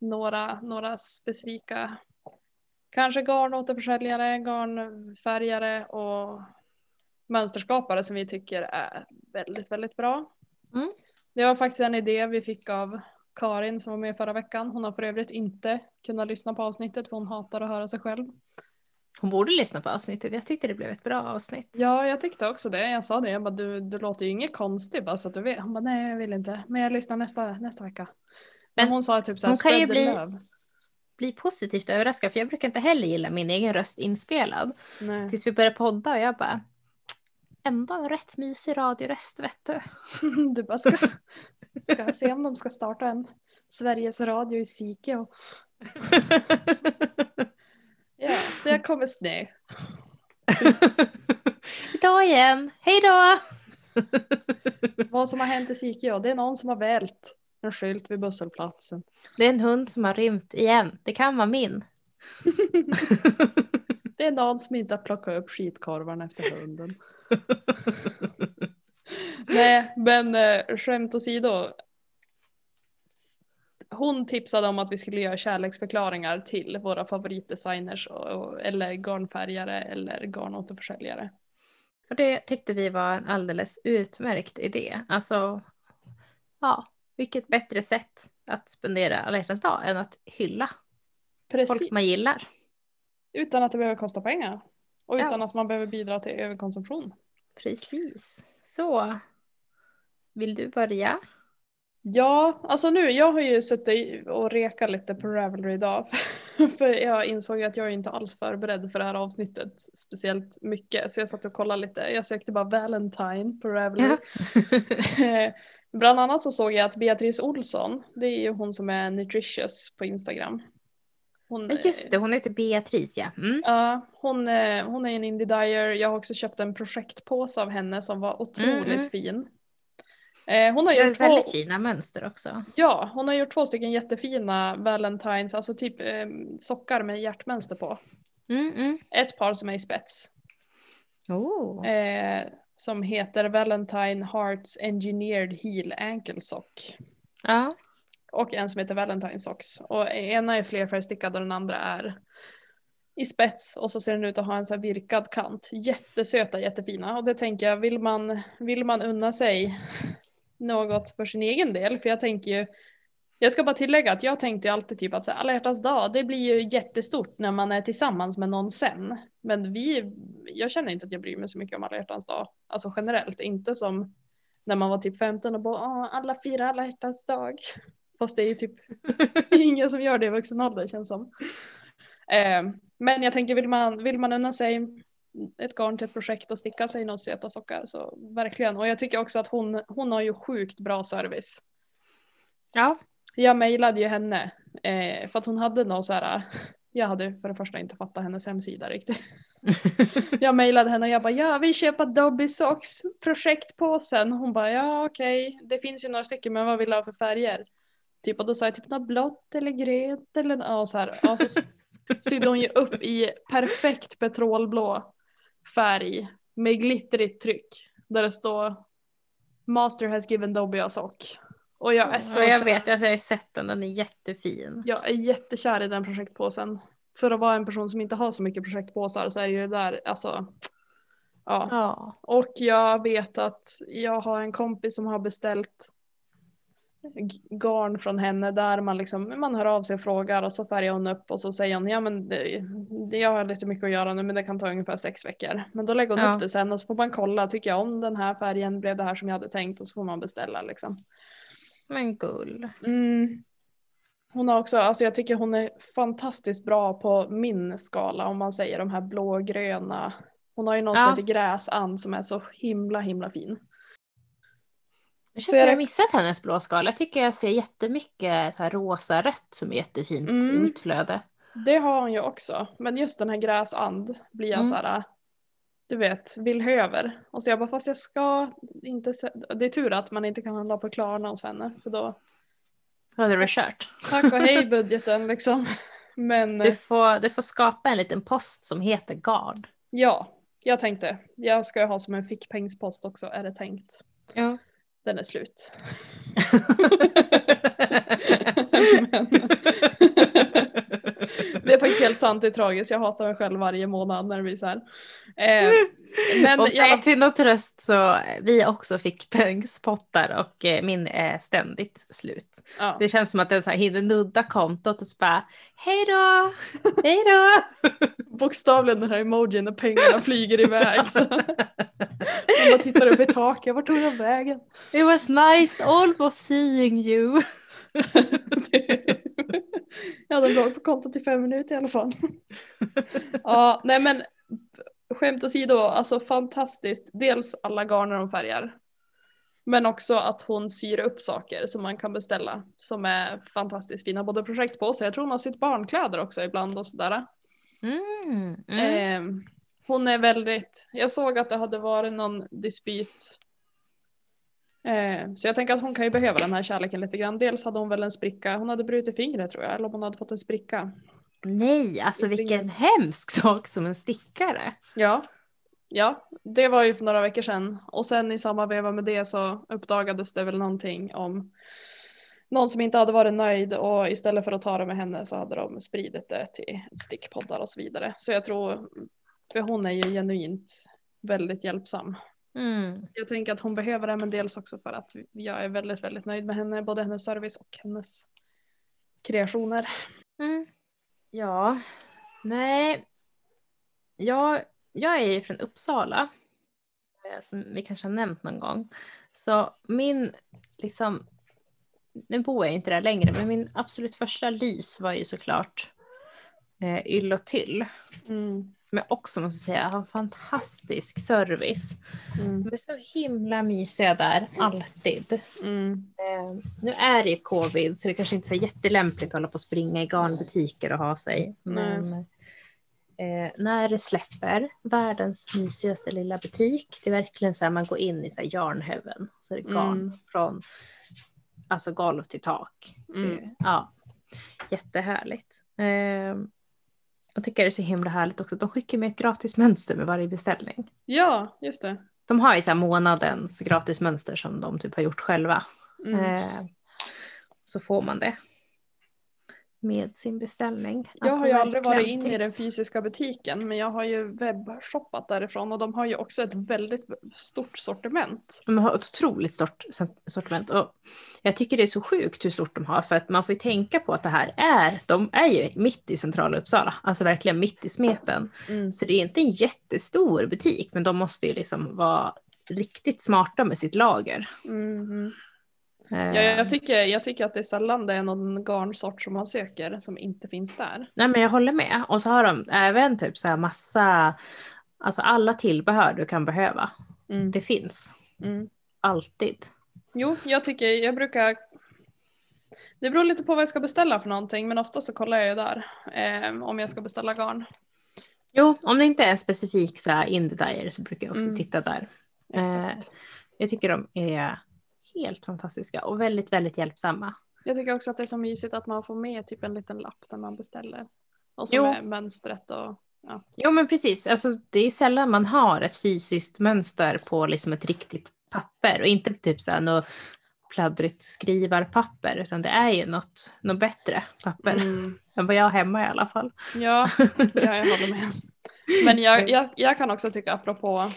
några, några specifika, kanske garnåterförsäljare, garnfärgare och mönsterskapare som vi tycker är väldigt, väldigt bra. Mm. Det var faktiskt en idé vi fick av Karin som var med förra veckan. Hon har för övrigt inte kunnat lyssna på avsnittet för hon hatar att höra sig själv. Hon borde lyssna på avsnittet. Jag tyckte det blev ett bra avsnitt. Ja, jag tyckte också det. Jag sa det. Jag bara, du, du låter ju inget konstig bara så att du vet. Hon bara, nej jag vill inte. Men jag lyssnar nästa, nästa vecka. Men, Men hon sa typ så här, hon kan ju bli- love. Bli positivt överraskad för jag brukar inte heller gilla min egen röst inspelad. Nej. Tills vi började podda och jag bara ändå en rätt mysig radioröst vet du. [LAUGHS] Du bara ska, ska se om de ska starta en Sveriges Radio i Sike. [LAUGHS] Ja, det kommer snö. [LAUGHS] Idag igen. Hej då! Vad som har hänt i Sike, det är någon som har vält en skylt vid busshållplatsen. Det är en hund som har rymt igen. Det kan vara min. [LAUGHS] Det är någon som inte har plockat upp skitkorvarna efter hunden. [LAUGHS] Nej, men eh, skämt åsido. Hon tipsade om att vi skulle göra kärleksförklaringar till våra favoritdesigners och, och, eller garnfärgare eller garnåterförsäljare. Och det tyckte vi var en alldeles utmärkt idé. Alltså, ja, vilket bättre sätt att spendera alla hjärtans dag än att hylla Precis. folk man gillar. Utan att det behöver kosta pengar. Och Ja. utan att man behöver bidra till överkonsumtion. Precis. Så, vill du börja? Ja, alltså nu, jag har ju suttit och rekat lite på Ravelry idag. [LAUGHS] för jag insåg att jag är inte alls förberedd för det här avsnittet speciellt mycket. Så jag satt och kollade lite. Jag sökte bara Valentine på Ravelry. [LAUGHS] Bland annat så såg jag att Beatrice Olsson, det är ju hon som är nutritious på Instagram. Hon, Ja, Just det, hon heter Beatrice ja. Mm. Ja, hon, är- hon är en indie dyer. Jag har också köpt en projektpåse av henne som var otroligt Mm, mm. fin. Eh, hon har Det är gjort två, väldigt fina mönster också. ja, hon har gjort två stycken jättefina Valentines, alltså typ eh, sockar med hjärtmönster på. Mm, mm. Ett par som är i spets. Oh. Eh, som heter Valentine Hearts Engineered Heel Ankle Sock. Ja. Och en som heter Valentine Socks. Och ena är flerfärgstickad och den andra är i spets och så ser den ut att ha en så här virkad kant. Jättesöta, jättefina. Och det tänker jag, vill man, vill man unna sig något för sin egen del? För jag tänker ju, jag ska bara tillägga att jag tänkte ju alltid typ att så här, alla hjärtans dag, det blir ju jättestort när man är tillsammans med någon sen. Men vi, jag känner inte att jag bryr mig så mycket om alla hjärtans dag. Alltså generellt, inte som när man var typ 15 och bara "Åh, alla firar alla hjärtans dag. [LAUGHS] Fast det är ju typ [LAUGHS] ingen som gör det i vuxen ålder känns som. Eh, men jag tänker vill man, vill man unna sig ett garn till ett projekt och sticka sig några söta sockar så verkligen. Och jag tycker också att hon, hon har ju sjukt bra service. ja. Jag mejlade ju henne eh, för att hon hade någon så här. [LAUGHS] Jag hade för det första inte fattat hennes hemsida riktigt. [LAUGHS] jag mejlade henne och jag bara jag vill köpa Dobby Socks projektpåsen. Hon bara ja okej det finns ju några stycken men vad vill du ha för färger? Typ och då sa jag typ något blått eller grönt eller ja, så här. Ja, så sydde hon ju upp i perfekt petrolblå färg med glittrigt tryck där det står Master has given Dobby a sock. Och jag är så ja, jag kär. vet, alltså, jag har sett den, den är jättefin. Jag är jättekär i den projektpåsen. För att vara en person som inte har så mycket projektpåsar så är det ju det där, alltså. Ja. Ja. Och jag vet att jag har en kompis som har beställt garn från henne där man liksom, man hör av sig och frågar och så färgar hon upp och så säger hon ja men det, det, jag har lite mycket att göra nu men det kan ta ungefär sex veckor. Men då lägger hon Ja. upp det sen och så får man kolla, tycker jag om den här färgen, blev det här som jag hade tänkt och så får man beställa liksom. Men gull. Mm. Hon har också, alltså jag tycker hon är fantastiskt bra på min skala om man säger de här blågröna. Hon har ju någon som Ja. heter gräsand som är så himla himla fin. Det känns som jag har missat hennes blåskala. Jag tycker jag ser jättemycket så här rosa-rött som är jättefint i Mm. mitt flöde. Det har hon ju också. Men just den här gräsand blir jag Mm. så här, du vet, vill höver. Och så jag bara, fast jag ska inte, det är tur att man inte kan handla på Klarna hos henne. För då, Då hade det varit kört. tack och hej [LAUGHS] budgeten liksom. Men Du får, du får skapa en liten post som heter Gard. ja, jag tänkte. Jag ska ha som en fickpengspost också är det tänkt. Ja. Den är slut. [LAUGHS] Det är faktiskt helt sant, det är tragiskt. Jag hatar mig själv varje månad när det blir så här. Eh, men och jag, till något tröst så vi också fick pengspottar och eh, min är ständigt slut. ja. Det känns som att den så här hinner nudda kontot och så bara hej då, hej då. [LAUGHS] bokstavligen den här emojin när pengarna flyger iväg. Så. Man tittar upp i taket, vart tog jag vägen? It was nice almost seeing you. [LAUGHS] jag hade låg på kontot i fem minuter i alla fall. ja, nej men skämt åsido, alltså fantastiskt. Dels alla garner de färgar. Men också att hon syr upp saker som man kan beställa som är fantastiskt fina. Både projekt på sig, jag tror hon har sytt barnkläder också ibland och sådär. Mm, mm. Eh, hon är väldigt, jag såg att det hade varit någon dispyt. Eh, så jag tänker att hon kan ju behöva den här kärleken lite grann. Dels hade hon väl en spricka, hon hade brutit fingret tror jag, eller om hon hade fått en spricka. Nej, alltså vilken hemsk sak som en stickare. Ja, ja, det var ju för några veckor sedan. Och sen i samma veva med det så uppdagades det väl någonting om någon som inte hade varit nöjd och istället för att ta det med henne så hade de spridit det till stickpoddar och så vidare. Så jag tror, för hon är ju genuint väldigt hjälpsam. Mm. Jag tänker att hon behöver det men dels också för att jag är väldigt, väldigt nöjd med henne, både hennes service och hennes kreationer. Mm. Ja, nej. Jag, jag är ju från Uppsala. eh, Som vi kanske har nämnt någon gång. Så min, liksom, nu bor jag inte där längre, men min absolut första lys var ju såklart eh, Yll och Tyll. Mm. Som jag också måste säga har en fantastisk service. Mm. De är så himla mysiga där, alltid. Mm. Eh, nu är det ju covid så det kanske inte är så jättelämpligt att hålla på och springa i garnbutiker och ha sig. Men eh, när det släpper, världens mysigaste lilla butik. Det är verkligen så här man går in i så här yarnheaven. Så är det garn Mm. från alltså golv till tak. Mm. Det, ja, jättehärligt. Eh, jag tycker det är så himla härligt också. De skickar med ett gratis mönster med varje beställning. Ja, just det. De har ju så här månadens gratismönster som de typ har gjort själva. Mm. Eh, så får man det. Med sin beställning. Jag har ju aldrig varit inne i den fysiska butiken men jag har ju webbshoppat därifrån och de har ju också ett väldigt stort sortiment. De har ett otroligt stort sortiment och jag tycker det är så sjukt hur stort de har för att man får ju tänka på att det här är, de är ju mitt i centrala Uppsala, alltså verkligen mitt i smeten. Mm. Så det är inte en jättestor butik men de måste ju liksom vara riktigt smarta med sitt lager. Mm. Ja, jag, tycker, jag tycker att det är sällan det är någon garnsort som man söker som inte finns där. Nej men jag håller med. Och så har de även typ så här massa, alltså alla tillbehör du kan behöva. Mm. Det finns Mm. alltid. Jo, jag tycker, jag brukar det beror lite på vad jag ska beställa för någonting men ofta så kollar jag ju där eh, om jag ska beställa garn. Jo, om det inte är en specifik så här indie så brukar jag också Mm. titta där. Eh. Jag tycker de är helt fantastiska och väldigt, väldigt hjälpsamma. Jag tycker också att det är så mysigt att man får med typ en liten lapp när man beställer. Och så Jo. med mönstret och ja. Jo men precis, alltså, det är sällan man har ett fysiskt mönster på liksom ett riktigt papper och inte typ så här något pladdrigt skrivarpapper utan det är ju något, något bättre papper Mm. [LAUGHS] än vad jag har hemma i alla fall. Ja, ja, jag håller med. Men jag, [LAUGHS] jag, jag kan också tycka apropå,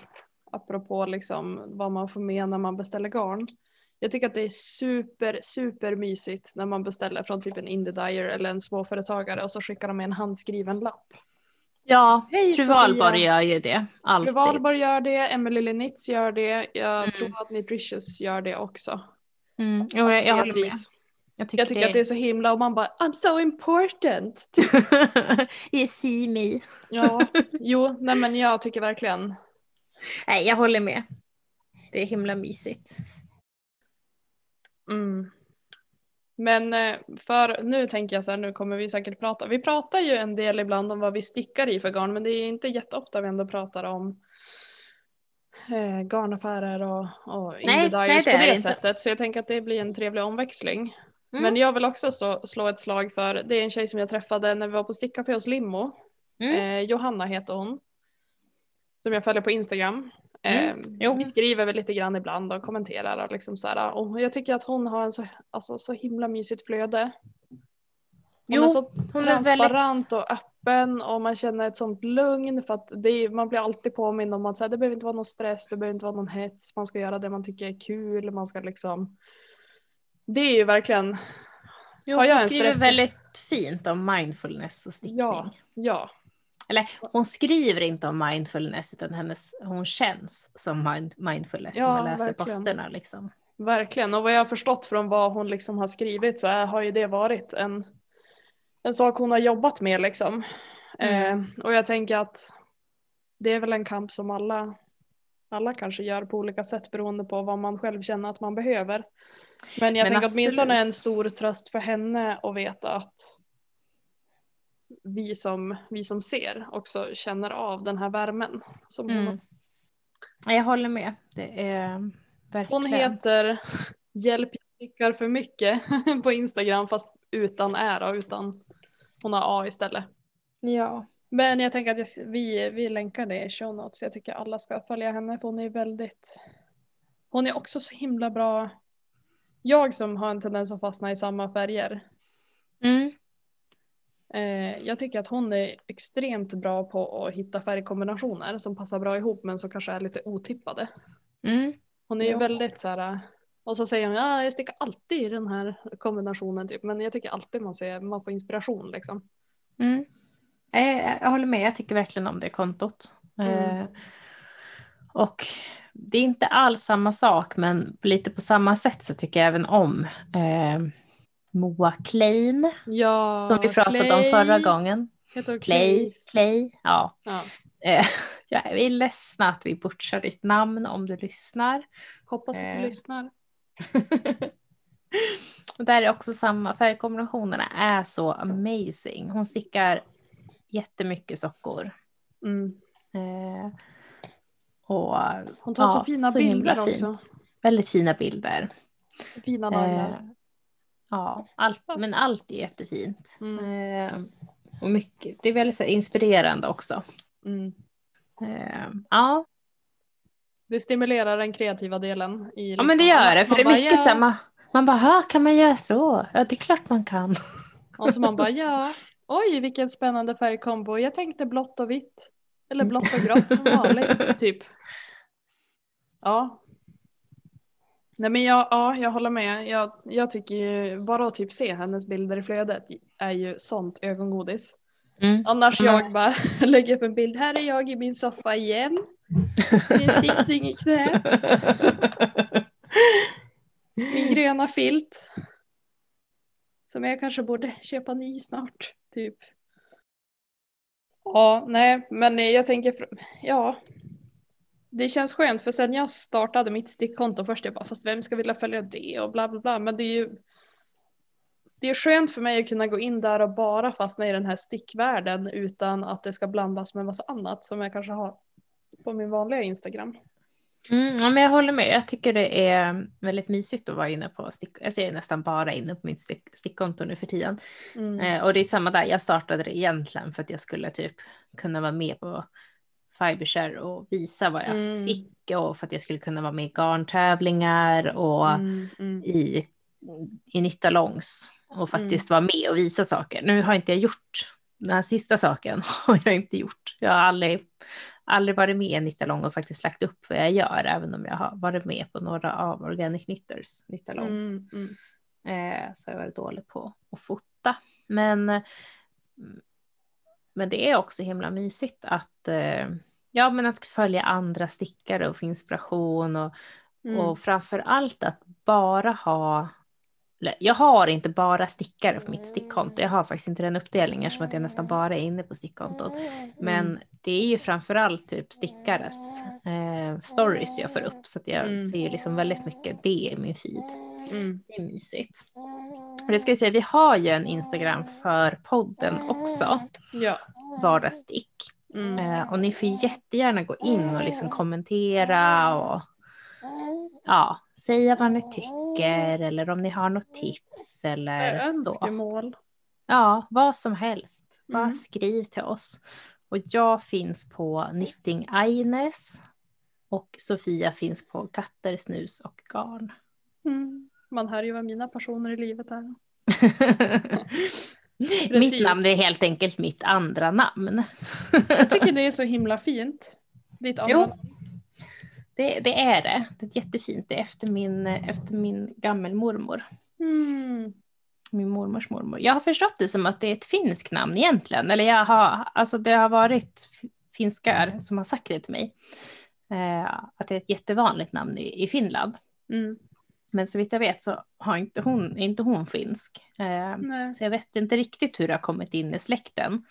apropå liksom vad man får med när man beställer garn. Jag tycker att det är super, super mysigt när man beställer från typ en indie dyer eller en småföretagare och så skickar de med en handskriven lapp. Ja, Hej, fru Sofia. Valborg gör ju det, alltid. Fru Valborg gör det, Emily Linitz gör det, jag Mm. tror att Nutritious gör det också. Mm. Jo, Alltså, jag, jag håller med. Jag tycker, Jag tycker att det är så himla och man bara I'm so important. [LAUGHS] you see me. Ja, jo, nej men jag tycker verkligen Nej, jag håller med. Det är himla mysigt. Mm. Men eh, för nu tänker jag så här, nu kommer vi säkert prata. Vi pratar ju en del ibland om vad vi stickar i för garn, men det är inte jätteofta vi ändå pratar om eh, garnaffärer och, och nej, det på det det inte. sättet. Så jag tänker att det blir en trevlig omväxling. Mm. Men jag vill också så, slå ett slag för, det är en tjej som jag träffade när vi var på stickcafé hos Limmo. Mm. Eh, Johanna heter hon. Som jag följer på Instagram. Mm. Jo. Vi skriver väl lite grann ibland och kommenterar och liksom så här. Och jag tycker att hon har en så, alltså, så himla mysigt flöde. Hon Jo, är så hon är transparent och öppen och man känner ett sånt lugn för att det man blir alltid påmind om att så här, det behöver inte vara någon stress, det behöver inte vara någon hets, man ska göra det man tycker är kul, man ska liksom Det är ju verkligen Jo, Har jag hon en skriver stress- väldigt fint om mindfulness och stickning. Ja, ja, Eller hon skriver inte om mindfulness utan hennes, hon känns som mind, mindfulness Ja, när man läser verkligen. posterna. Liksom. verkligen. Och vad jag har förstått från vad hon liksom har skrivit så är, har ju det varit en, en sak hon har jobbat med liksom. Mm. Eh, och jag tänker att det är väl en kamp som alla, alla kanske gör på olika sätt beroende på vad man själv känner att man behöver. Men jag Men tänker åtminstone absolut. en stor tröst för henne att veta att vi som, vi som ser också känner av den här värmen. Som hon, Mm. Ja, Jag håller med. Det är verkligen. hon heter Hjälp jag stickar för mycket [LAUGHS] på Instagram fast utan ära utan hon har A istället. Ja. Men jag tänker att jag, vi, vi länkar det i show notes. Jag tycker alla ska följa henne för hon är väldigt Hon är också så himla bra. Jag som har en tendens att fastna i samma färger. Mm. Eh, jag tycker att hon är extremt bra på att hitta färgkombinationer som passar bra ihop men som kanske är lite otippade. Mm. Hon är ju Ja. väldigt så här. Och så säger hon ja jag stickar alltid i den här kombinationen typ. Men jag tycker alltid man, ser, man får inspiration liksom. Mm. Jag, jag håller med, jag tycker verkligen om det kontot. Mm. Eh, och det är inte alls samma sak, men lite på samma sätt så tycker jag även om eh, Moa Klein, Ja, som vi pratade om Clay. förra gången. Heter Clay? Clay, ja. Ja. Eh, [LAUGHS] jag är ledsen att vi butchar ditt namn om du lyssnar. Hoppas att du Eh. lyssnar. [LAUGHS] och där är också samma, färgkombinationerna är så amazing. Hon stickar jättemycket sockor. Mm. Eh, och, Hon tar så fina himla bilder också. fint. Väldigt fina bilder. Fina naglar. Eh, ja, allt, men allt är jättefint. Mm. Eh, och mycket, det är väldigt så här, inspirerande också. Mm. Eh, ja, Det stimulerar den kreativa delen. I ja, men det liksom- gör det. För det är mycket ja. här, man, bara, "Ha, kan man göra så? Ja, det är klart man kan. Och så man bara ja, [LAUGHS] oj vilken spännande färgkombo. Jag tänkte blått och vitt. Eller blått och grått som vanligt [LAUGHS] typ. Ja. Nej men jag, ja, jag håller med. Jag, jag tycker ju bara att typ se hennes bilder i flödet är ju sånt ögongodis. Mm. Annars Mm. jag bara [LAUGHS] lägger upp en bild. Här är jag i min soffa igen. Min stickning i knät. Min [LAUGHS] gröna filt. Som jag kanske borde köpa ny snart. Typ. Ja, nej, men jag tänker, ja. Det känns skönt för sen jag startade mitt stickkonto först, jag bara fast vem ska vilja följa det och bla bla bla. Men det är ju det är skönt för mig att kunna gå in där och bara fastna i den här stickvärlden utan att det ska blandas med massa annat som jag kanske har på min vanliga Instagram. Mm, ja, men jag håller med. Jag tycker det är väldigt mysigt att vara inne på stick. Alltså jag är nästan bara inne på mitt stick, stickkonto nu för tiden. Mm. Eh, och det är samma där. Jag startade det egentligen för att jag skulle typ kunna vara med på Fibershare och visa vad jag Mm. fick och för att jag skulle kunna vara med i garntävlingar och Mm, mm. i, i Nittalongs och faktiskt vara med och visa saker. Nu har inte jag gjort den här sista saken [LAUGHS] har jag inte gjort. Jag har aldrig, aldrig varit med i Nittalong och faktiskt lagt upp vad jag gör, även om jag har varit med på några av Organic Knitters Nittalongs. Mm, mm. Eh, så jag har varit dålig på att fota. Men, mm, men det är också himla mysigt att, eh, ja, men att följa andra stickare och få inspiration och, Mm. och framför allt att bara ha jag har inte bara stickare på mitt stickkonto. Jag har faktiskt inte den uppdelningen som att jag nästan bara är inne på stickkontot. Men Mm. det är ju framförallt typ stickares eh, stories jag får upp så att jag Mm. ser ju liksom väldigt mycket det i min feed. Mm. Det är mysigt. Och det ska jag säga, vi har ju en Instagram för podden också, Ja. vardagsstick. Mm. Eh, och ni får jättegärna gå in och liksom kommentera och ja, säga vad ni tycker eller om ni har något tips eller så. Önskemål. Ja, vad som helst. Bara Mm. skriv till oss. Och jag finns på Knitting Aines och Sofia finns på Katter, snus och garn. Mm. Man hör ju vad mina passioner i livet är. [LAUGHS] [LAUGHS] mitt namn är helt enkelt mitt andra namn. Jag tycker det är så himla fint. Ditt andra Jo. namn. Det, det är det. Det är jättefint. Det är efter min, efter min gammelmormor. Mm. Min mormors mormor. Jag har förstått det som att det är ett finskt namn egentligen. Eller jag har, alltså det har varit finskar som har sagt det till mig. Eh, att det är ett jättevanligt namn i, i Finland. Mm. Men så vitt jag vet så har inte hon, är inte hon finsk. Eh, så jag vet inte riktigt hur det har kommit in i släkten.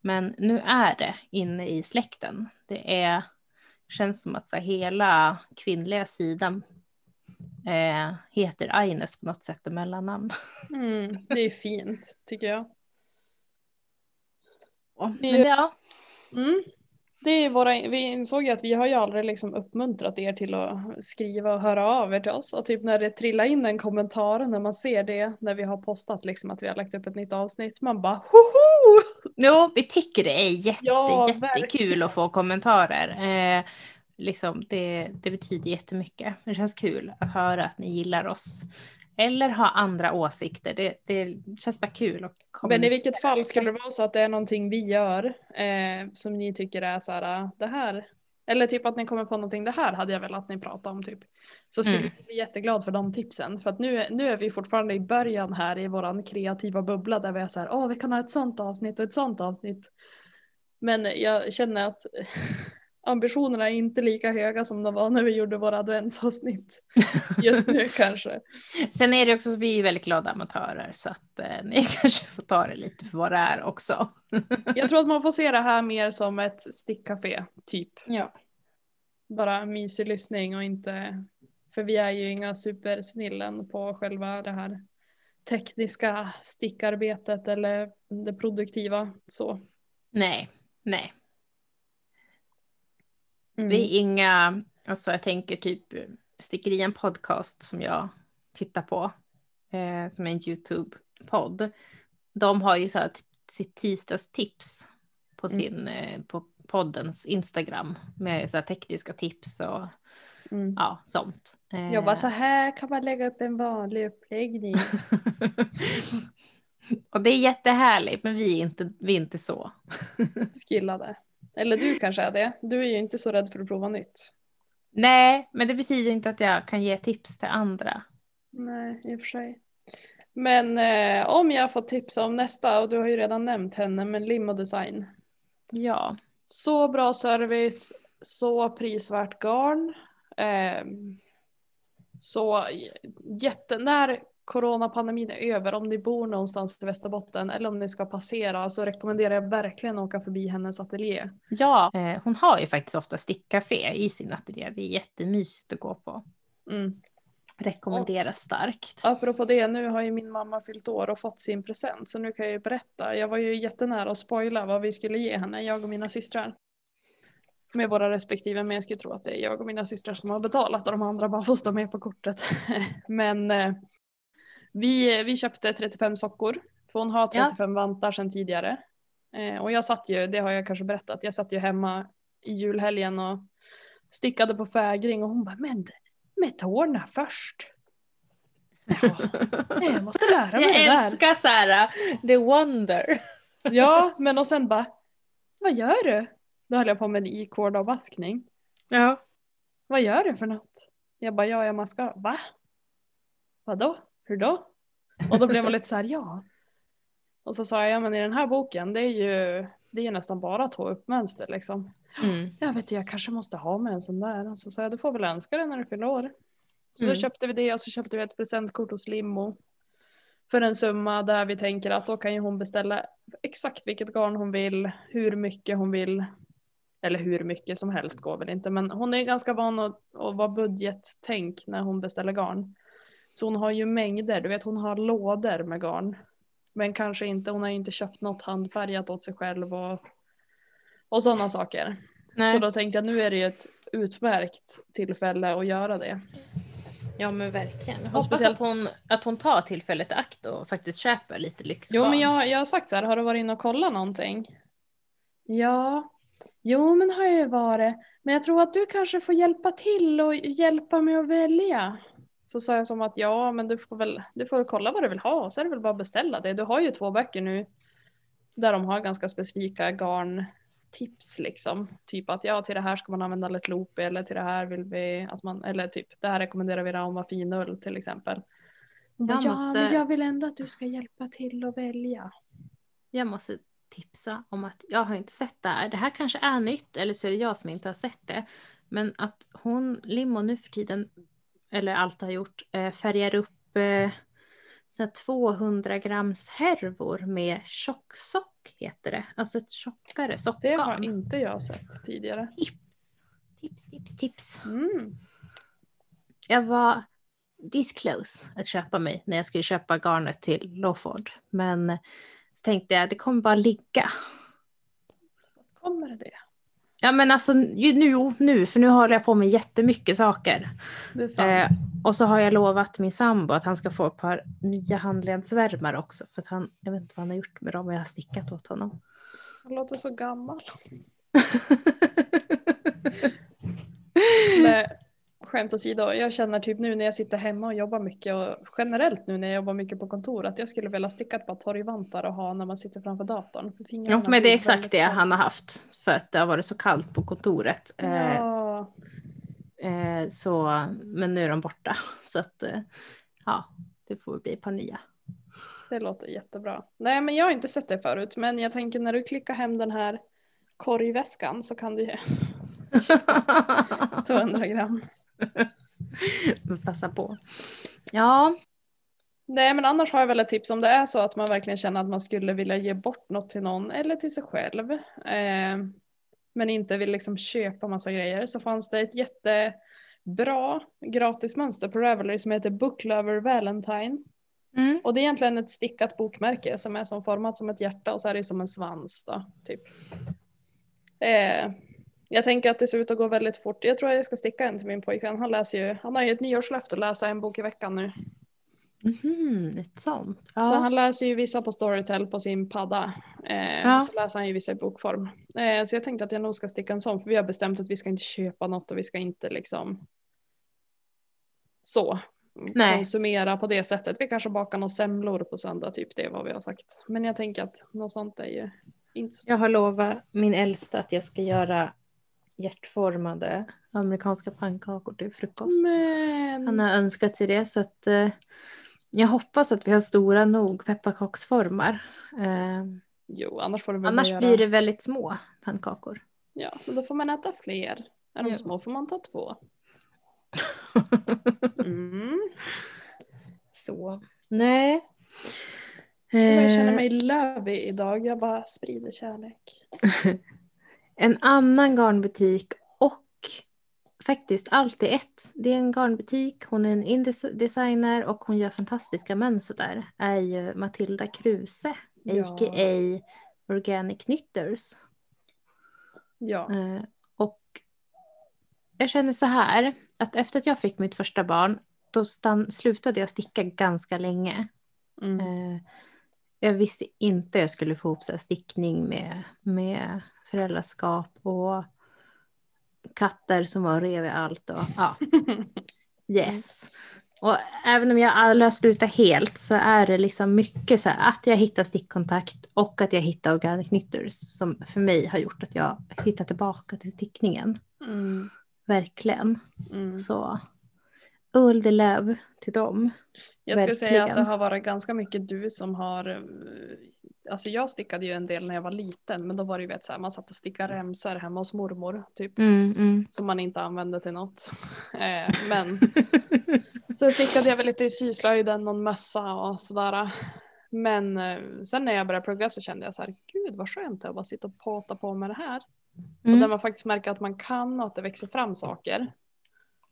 Men nu är det inne i släkten. Det är, känns som att så hela kvinnliga sidan eh, heter Aines på något sätt i mellannamn. [LAUGHS] Mm. Det är fint tycker jag. Men ja, Mm. Det är våra, vi insåg ju att vi har ju aldrig liksom uppmuntrat er till att skriva och höra av er till oss. Och typ när det trillar in en kommentar när man ser det när vi har postat liksom att vi har lagt upp ett nytt avsnitt. Man bara hoho! jo, vi tycker det är jätte, Ja, jättekul verkligen. att få kommentarer. Eh, liksom, det, det betyder jättemycket. Det känns kul att höra att ni gillar oss. Eller ha andra åsikter. Det, det känns bara kul. Men i vilket fall skulle det vara så att det är någonting vi gör eh, som ni tycker är så här, "Ah, det här. Eller typ att ni kommer på någonting, det här hade jag velat att ni pratade om typ. Så skulle Mm. vi bli jätteglad för de tipsen. För att nu, nu är vi fortfarande i början här i våran kreativa bubbla där vi är så här, åh vi kan ha ett sånt avsnitt och ett sånt avsnitt. Men jag känner att [LAUGHS] ambitionerna är inte lika höga som de var när vi gjorde våra adventsavsnitt. Just nu [LAUGHS] kanske. Sen är det också att vi är väldigt glada amatörer så att eh, ni [LAUGHS] kanske får ta det lite för vad det är också. [LAUGHS] Jag tror att man får se det här mer som ett stickcafé, typ. Ja. Bara mysig lyssning och inte... För vi är ju inga supersnillen på själva det här tekniska stickarbetet eller det produktiva. Så. Nej, nej. Mm. Vi är inga, alltså jag tänker typ Stickerien podcast som jag tittar på, eh, som är en YouTube-podd. De har ju så här sitt tisdagstips på Mm. sin, eh, på poddens Instagram med så här tekniska tips och Mm. ja, sånt. Eh, Jag bara så här kan man lägga upp en vanlig uppläggning. [LAUGHS] och det är jättehärligt, men vi är inte, vi är inte så. Skillade. Eller du kanske är det. Du är ju inte så rädd för att prova nytt. Nej, men det betyder inte att jag kan ge tips till andra. Nej, i och för sig. Men eh, om jag får tipsa om nästa, och du har ju redan nämnt henne, men Lim och Design. Ja, Så bra service, så prisvärt garn. ehm, så jätte, när coronapandemin är över, om ni bor någonstans i Västerbotten eller om ni ska passera så rekommenderar jag verkligen att åka förbi hennes ateljé. ja eh, hon har ju faktiskt ofta stickcafé i sin ateljé. Det är jättemysigt att gå på. Mm. Rekommenderas starkt. Apropå det, nu har ju min mamma fyllt år och fått sin present så nu kan jag ju berätta. Jag var ju jättenära att spoila vad vi skulle ge henne, jag och mina systrar. Med våra respektive, men jag skulle tro att det är jag och mina systrar som har betalat och de andra bara får stå med på kortet. [LAUGHS] men eh, vi, vi köpte 35 sockor, för hon har Ja. 35 vantar sedan tidigare. Eh, och jag satt ju, det har jag kanske berättat, jag satt ju hemma i julhelgen och stickade på fägring och hon bara, men med tårna först. Nej, [LAUGHS] jag måste lära mig det Jag där. älskar så här, uh, the wonder. [LAUGHS] Ja, men och sen bara, vad gör du? Då höll jag på med en i-kordavvaskning. Ja. Vad gör du för något? Jag bara, ja, jag maskar. Va? Vadå? Hur då? Och då blev hon lite så här, ja. Och så sa jag, ja men i den här boken, det är ju det är nästan bara två uppmönster liksom. Mm. Jag vet jag kanske måste ha med en sån där. Och så sa jag, du får väl önska det när du fyller år. Så Mm. då köpte vi det och så köpte vi ett presentkort hos Limo. För en summa där vi tänker att då kan ju hon beställa exakt vilket garn hon vill, hur mycket hon vill. Eller hur mycket som helst går väl inte, men hon är ganska van att, att vara budgettänk när hon beställer garn. Så hon har ju mängder, du vet hon har lådor med garn. Men kanske inte, hon har ju inte köpt något handfärgat åt sig själv och, och sådana saker. Nej. Så då tänkte jag nu är det ju ett utmärkt tillfälle att göra det. Ja men verkligen. Jag hoppas speciellt- att, hon, att hon tar tillfället i akt och faktiskt köper lite lyxgarn. Jo men jag, jag har sagt så här, har du varit inne och kollat någonting? Ja, jo men har jag ju varit. Men jag tror att du kanske får hjälpa till och hjälpa mig att välja. Så sa jag som att ja men du får väl du får kolla vad du vill ha och så är det väl bara att beställa det. Du har ju två böcker nu där de har ganska specifika garntips liksom. Typ att ja till det här ska man använda lätt loop eller till det här vill vi att man, eller typ det här rekommenderar vi Rauma finull till exempel. Jag ja måste- men jag vill ändå att du ska hjälpa till att välja. Jag måste tipsa om att jag har inte sett det här. Det här kanske är nytt eller så är det jag som inte har sett det. Men att hon, Limo nu för tiden, eller allt har gjort, eh, färgar upp eh, så här 200 grams härvor med tjocksock heter det. Alltså ett tjockare Det har sockgarn. inte jag sett tidigare. Tips, tips, tips. Mm. Jag var this close att köpa mig när jag skulle köpa garnet till Lawford. Men så tänkte jag det kommer bara ligga. Fast kommer det? Ja men alltså nu, nu, för nu håller jag på med jättemycket saker. Det är sant. Eh, Och så har jag lovat min sambo att han ska få ett par nya handledsvärmare också. För att han, jag vet inte vad han har gjort med dem och jag har stickat åt honom. Han låter så gammal. [LAUGHS] Men skämt åsido, jag känner typ nu när jag sitter hemma och jobbar mycket och generellt nu när jag jobbar mycket på kontor att jag skulle vilja sticka ett par torgvantar och ha när man sitter framför datorn. Ja, men det är exakt det han har haft. För att det har varit så kallt på kontoret. Eh, Ja, eh, så, men nu är de borta. [LAUGHS] Så att eh, ja, det får bli ett par nya. det låter jättebra. Nej men jag har inte sett det förut men jag tänker när du klickar hem den här korgväskan så kan du ju [LAUGHS] 200 [LAUGHS] gram. [LAUGHS] Passa på. Ja, Nej men annars har jag väl ett tips om det är så att man verkligen känner att man skulle vilja ge bort något till någon eller till sig själv. Eh, men inte vill liksom köpa massa grejer så fanns det ett jättebra gratismönster på Ravelry som heter Book Lover Valentine. mm. Och det är egentligen ett stickat bokmärke som är som format som ett hjärta och så är det som en svans då, typ. Eh, jag tänker att det ser ut att gå väldigt fort. Jag tror att jag ska sticka en till min pojkvän. Han läser ju, han har ju ett nyårslöfte att läsa en bok i veckan nu. Mhm, ett sånt. Ja. Så han läser ju vissa på Storytel på sin padda. Eh, Ja. Så läser han ju vissa i bokform. Eh, så jag tänkte att jag nog ska sticka en sån för vi har bestämt att vi ska inte köpa något och vi ska inte liksom så Nej. konsumera på det sättet. Vi kanske bakar några semlor på söndag, typ det är vad vi har sagt. Men jag tänker att något sånt är ju inte så Jag har lovat min äldsta att jag ska göra hjärtformade amerikanska pannkakor till frukost. Men Han har önskat sig det så att eh, jag hoppas att vi har stora nog pepparkaksformar. Eh, jo, annars får väl annars göra... blir det väldigt små pannkakor. Ja, men då får man äta fler. Är de Ja. små får man ta två. [LAUGHS] Mm. så. Nej. Jag känner Eh, mig lövig idag. Jag bara sprider kärlek. [LAUGHS] En annan garnbutik och faktiskt allt i ett. Det är en garnbutik, hon är en indie-designer och hon gör fantastiska mönster där. Är ju Matilda Kruse, Ja. a.k.a. Organic Knitters. Ja. Eh, och jag känner så här, att efter att jag fick mitt första barn, då stann, slutade jag sticka ganska länge. Mm. Eh, jag visste inte jag skulle få ihop så stickning med, med föräldraskap och katter som var rev i allt. Och, ja. [LAUGHS] Yes. Och även om jag aldrig har slutat helt så är det liksom mycket så här att jag hittar stickkontakt och att jag hittar organic knitters som för mig har gjort att jag hittar tillbaka till stickningen. Mm. Verkligen. Mm. Så ull till dem. Jag skulle säga att det Verkligen. har varit ganska mycket du som har eh, Alltså jag stickade ju en del när jag var liten men då var det ju vet, så här, man satt och stickade remsor hemma hos mormor typ. Mm, mm. Som man inte använde till något. [LAUGHS] Eh, men [LAUGHS] sen stickade jag väl lite i syslöjden, någon mössa och sådär. Men eh, sen när jag började plugga så kände jag så här, gud vad skönt det är att bara sitta och påta på med det här. Och där Mm. man faktiskt märker att man kan och att det växer fram saker.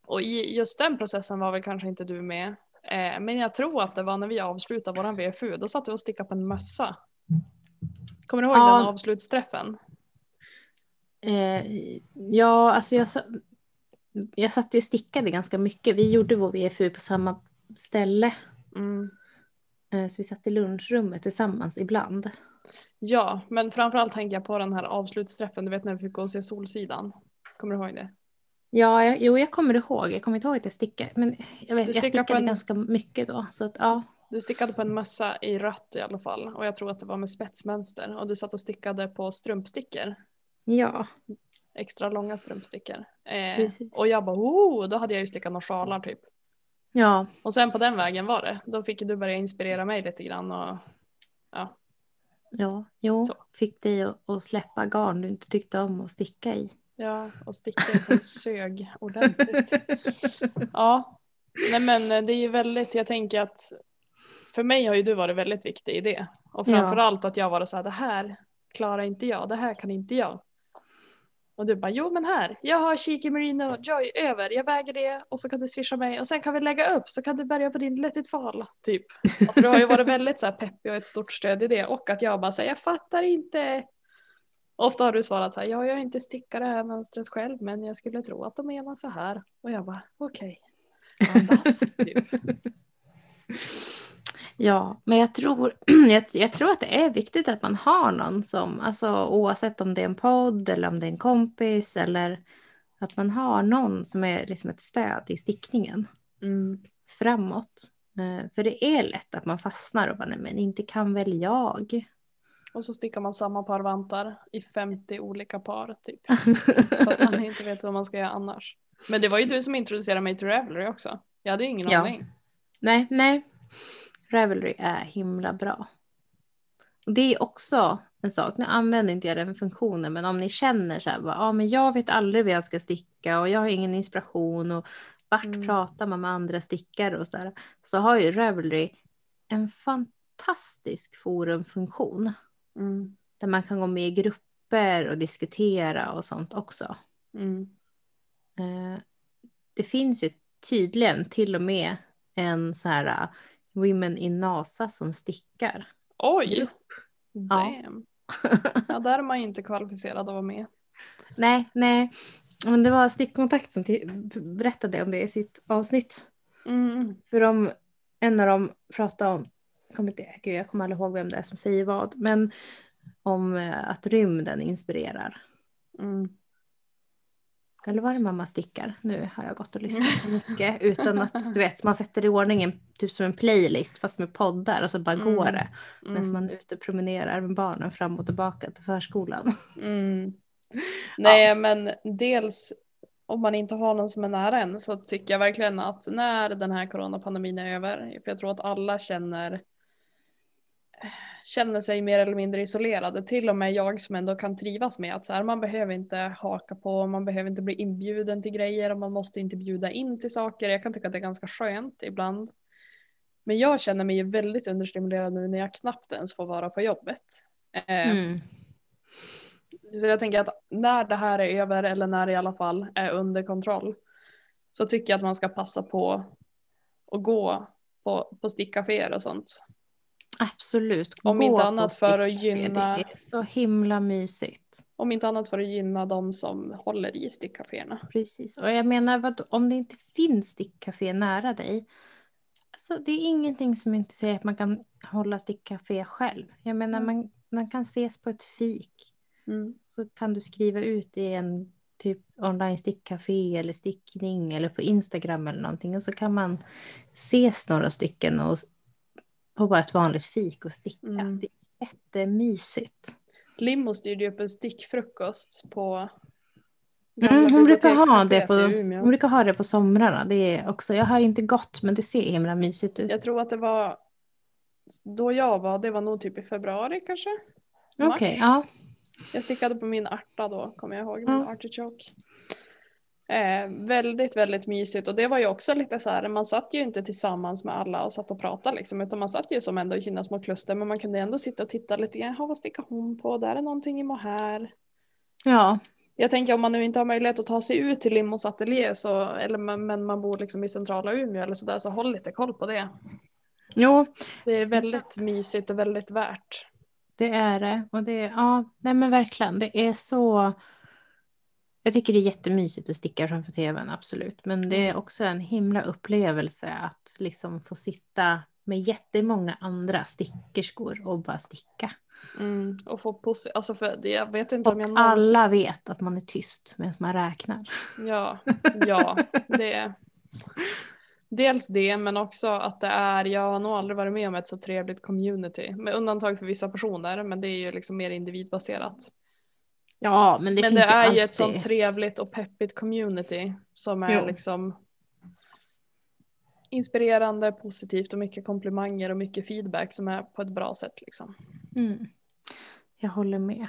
Och i just den processen var väl kanske inte du med. Eh, men jag tror att det var när vi avslutade våran VFU, då satt vi och stickade på en mössa. Kommer du ihåg Ja. den avslutsträffen? Eh, ja, alltså jag, jag satt ju och stickade ganska mycket. Vi gjorde vår VFU på samma ställe. Mm. Eh, Så vi satt i lunchrummet tillsammans ibland. Ja, men framförallt tänker jag på den här avslutsträffen, du vet när vi fick gå och se Solsidan. Kommer du ihåg det? Ja, jag, jo jag kommer ihåg. Jag kommer inte ihåg att jag stickade. Men jag, vet, Du jag stickade en- ganska mycket då. Så att, ja. Du stickade på en mössa i rött i alla fall och jag tror att det var med spetsmönster och du satt och stickade på strumpstickor. ja, Extra långa strumpstickor. Eh, och jag bara oh, då hade jag ju stickat några sjalar typ. ja, Och sen på den vägen var det. Då fick du börja inspirera mig lite grann och ja, jo. Så. Fick dig att, att släppa garn du inte tyckte om att sticka i. Ja, och stickor som [LAUGHS] sög ordentligt. Ja, nej men eh, det är ju väldigt, jag tänker att för mig har ju du varit väldigt viktig i det. Och Ja. framförallt att jag var så här, det här klarar inte jag, det här kan inte jag. Och du bara, jo men här, jag har Cheeky Merino Joy över, jag väger det och så kan du swisha mig och sen kan vi lägga upp så kan du börja på din Let fall. Typ. [LAUGHS] Alltså du har ju varit väldigt så här peppig och ett stort stöd i det och att jag bara säger jag fattar inte. Ofta har du svarat så här, ja jag har inte stickat det här mönstret själv men jag skulle tro att de menar så här. Och jag bara, okej. Andas, [LAUGHS] typ. Ja, men jag tror, [CLEARS THROAT] jag, jag tror att det är viktigt att man har någon som, alltså oavsett om det är en podd eller om det är en kompis eller att man har någon som är liksom ett stöd i stickningen Mm. framåt. Eh, För det är lätt att man fastnar och bara, nej men inte kan väl jag. Och så stickar man samma par vantar i 50 olika par typ. [LAUGHS] För att man inte vet vad man ska göra annars. Men det var ju du som introducerade mig till Ravelry också. Jag hade ju ingen Ja. aning. Nej, nej. Ravelry är himla bra. Och det är också en sak, nu använder inte jag den funktionen, men om ni känner så här, bara, ja men jag vet aldrig vad jag ska sticka och jag har ingen inspiration och vart Mm. pratar man med andra stickare och så där, så har ju Ravelry en fantastisk forumfunktion Mm. där man kan gå med i grupper och diskutera och sånt också. Mm. Eh, det finns ju tydligen till och med en så här Women in NASA som stickar. Oj! Damn. Ja, där är man ju inte kvalificerad att vara med. nej, nej. Men det var Stickkontakt som berättade om det i sitt avsnitt. Mm. För de, en av dem pratade om, kommer, inte, gud, jag kommer aldrig ihåg vem det är som säger vad, men om eh, att rymden inspirerar. Mm. Eller var det mamma stickar? Nu har jag gått och lyssnat på mycket utan att du vet man sätter i ordning en, typ som en playlist fast med poddar och så bara Mm. går det. Medan Mm. man är ute och promenerar med barnen fram och tillbaka till förskolan. [LAUGHS] Mm. Nej men dels om man inte har någon som är nära en så tycker jag verkligen att när den här coronapandemin är över, för jag tror att alla känner känner sig mer eller mindre isolerade, till och med jag som ändå kan trivas med att så här, man behöver inte haka på, man behöver inte bli inbjuden till grejer och man måste inte bjuda in till saker. Jag kan tycka att det är ganska skönt ibland. Men jag känner mig väldigt understimulerad nu när jag knappt ens får vara på jobbet. Eh, Mm. så jag tänker att när det här är över eller när det i alla fall är under kontroll så tycker jag att man ska passa på att gå på, på stickcaféer och sånt. Absolut. Om Gå inte annat för att gynna- Det är så himla mysigt. Om inte annat för att gynna de som håller i stickcaféerna. Precis. Och jag menar, vad, om det inte finns stickcafé nära dig. Alltså, det är ingenting som inte säger att man kan hålla stickcafé själv. Jag menar, Mm. man, man kan ses på ett fik. Mm. Så kan du skriva ut i en typ online stickcafé eller stickning eller på Instagram eller någonting. Och så kan man ses några stycken och på bara ett vanligt fik och sticka. Mm. Det är jättemysigt. Limmo styrde ju upp en stickfrukost på Mm, hon, brukar ha det på, hon brukar ha det på somrarna. Det är också, jag har inte gått men det ser himla mysigt ut. Jag tror att det var då jag var, det var nog typ i februari kanske. Okej, Mars. ja. Jag stickade på min ärta då, kommer jag ihåg, min Ja. artichoke. Eh, väldigt, väldigt mysigt och det var ju också lite så här, man satt ju inte tillsammans med alla och satt och pratade liksom, utan man satt ju som ändå i sina små kluster, men man kunde ändå sitta och titta lite, jaha vad stickar hon på, där är någonting i mohair. Ja, Jag tänker om man nu inte har möjlighet att ta sig ut till Limos ateljé så, eller, men man bor liksom i centrala Umeå eller sådär, så håll lite koll på det. jo, Det är väldigt mysigt och väldigt värt. det är det. Och det är, ja, nej men verkligen, det är så... Jag tycker det är jättemysigt att sticka framför tvn, absolut. Men det är också en himla upplevelse att liksom få sitta med jättemånga andra stickerskor och bara sticka. Mm, och få posi- alltså för jag vet inte om jag Och någonsin- alla vet att man är tyst medan man räknar. Ja, ja, det. Dels det, men också att det är, jag har nog aldrig varit med om ett så trevligt community. Med undantag för vissa personer, men det är ju liksom mer individbaserat. Ja, men det men det är ju ett sånt trevligt och peppigt community som är Jo. liksom inspirerande, positivt och mycket komplimanger och mycket feedback som är på ett bra sätt liksom. Mm. Jag håller med.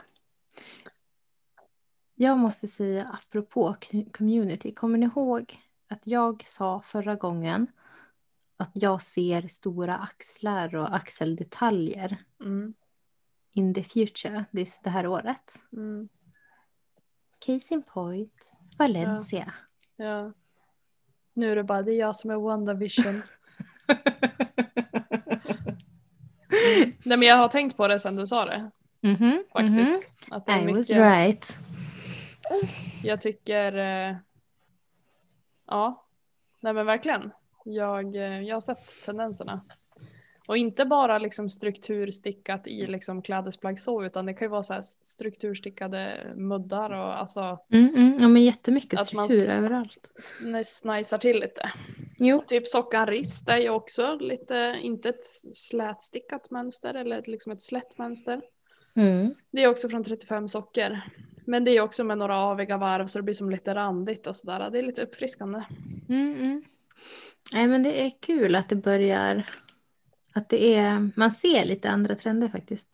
Jag måste säga apropå community, kommer ni ihåg att jag sa förra gången att jag ser stora axlar och axeldetaljer Mm, in the future, this, det här året? mm, Case in point, Valencia. ja. Nu är det bara, det är jag som är WandaVision. [LAUGHS] Nej men jag har tänkt på det sen du sa det Mhm, faktiskt. Att det är. I was mycket, right. Jag tycker, eh, ja, nej men verkligen. Jag, eh, jag har sett tendenserna. Och inte bara liksom strukturstickat i liksom klädesplagg så, utan det kan ju vara så här strukturstickade muddar och alltså Mm, mm. Ja, men jättemycket Att man struktur överallt. sn- snajsar till lite. Jo. Typ sockan rist är ju också lite, inte ett slätstickat mönster eller ett- liksom ett slätt mönster. Mm. Det är också från 35 socker. Men det är också med några aviga varv så det blir som lite randigt och sådär. Det är lite uppfriskande. Mm, mm. Nej, men det är kul att det börjar... Att det är... Man ser lite andra trender faktiskt.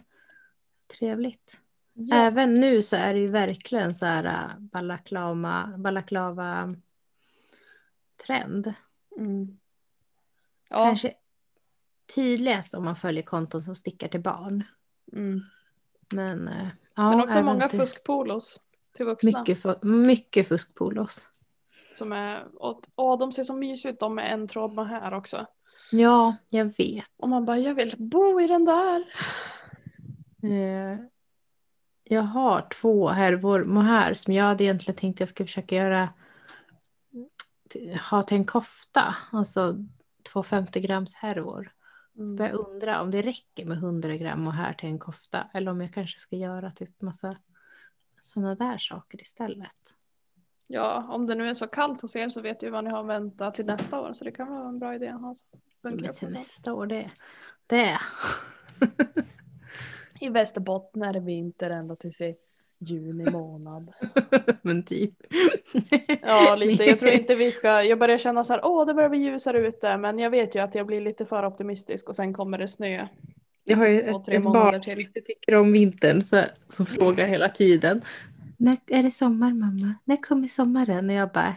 Trevligt. Ja. Även nu så är det ju verkligen så här äh, balaklava, balaklava trend. Mm. Ja. Kanske tydligast om man följer konton som stickar till barn. Mm. Men, äh, ja, Men också många till- fuskpolos till vuxna. Mycket, fu- mycket fuskpolos. Som är, och, åh, de ser så mysiga ut, de med en tråd med här också. Ja, jag vet. Och man bara, jag vill bo i den där. Eh, Jag har två härvor mohair som jag hade egentligen tänkt jag skulle försöka göra ha till en kofta. Alltså två 50 grams härvor. Så Mm. börjar jag undra om det räcker med 100 gram mohair till en kofta. Eller om jag kanske ska göra typ massa sådana där saker istället. Ja, om det nu är så kallt hos er så vet ju vad ni har att vänta till nästa år. Så det kan vara en bra idé att ha. till nästa år det. Det. [LAUGHS] I Västerbotten är det vinter ända tills i juni månad. [LAUGHS] Men typ. [LAUGHS] Ja, lite. Jag tror inte vi ska... Jag börjar känna så här, åh, det börjar bli ljusare ute. Men jag vet ju att jag blir lite för optimistisk och sen kommer det snö. Jag har ju ett, ett barn som inte tycker om vintern så, som frågar hela tiden. När är det sommar mamma? När kommer sommaren? Och jag bara,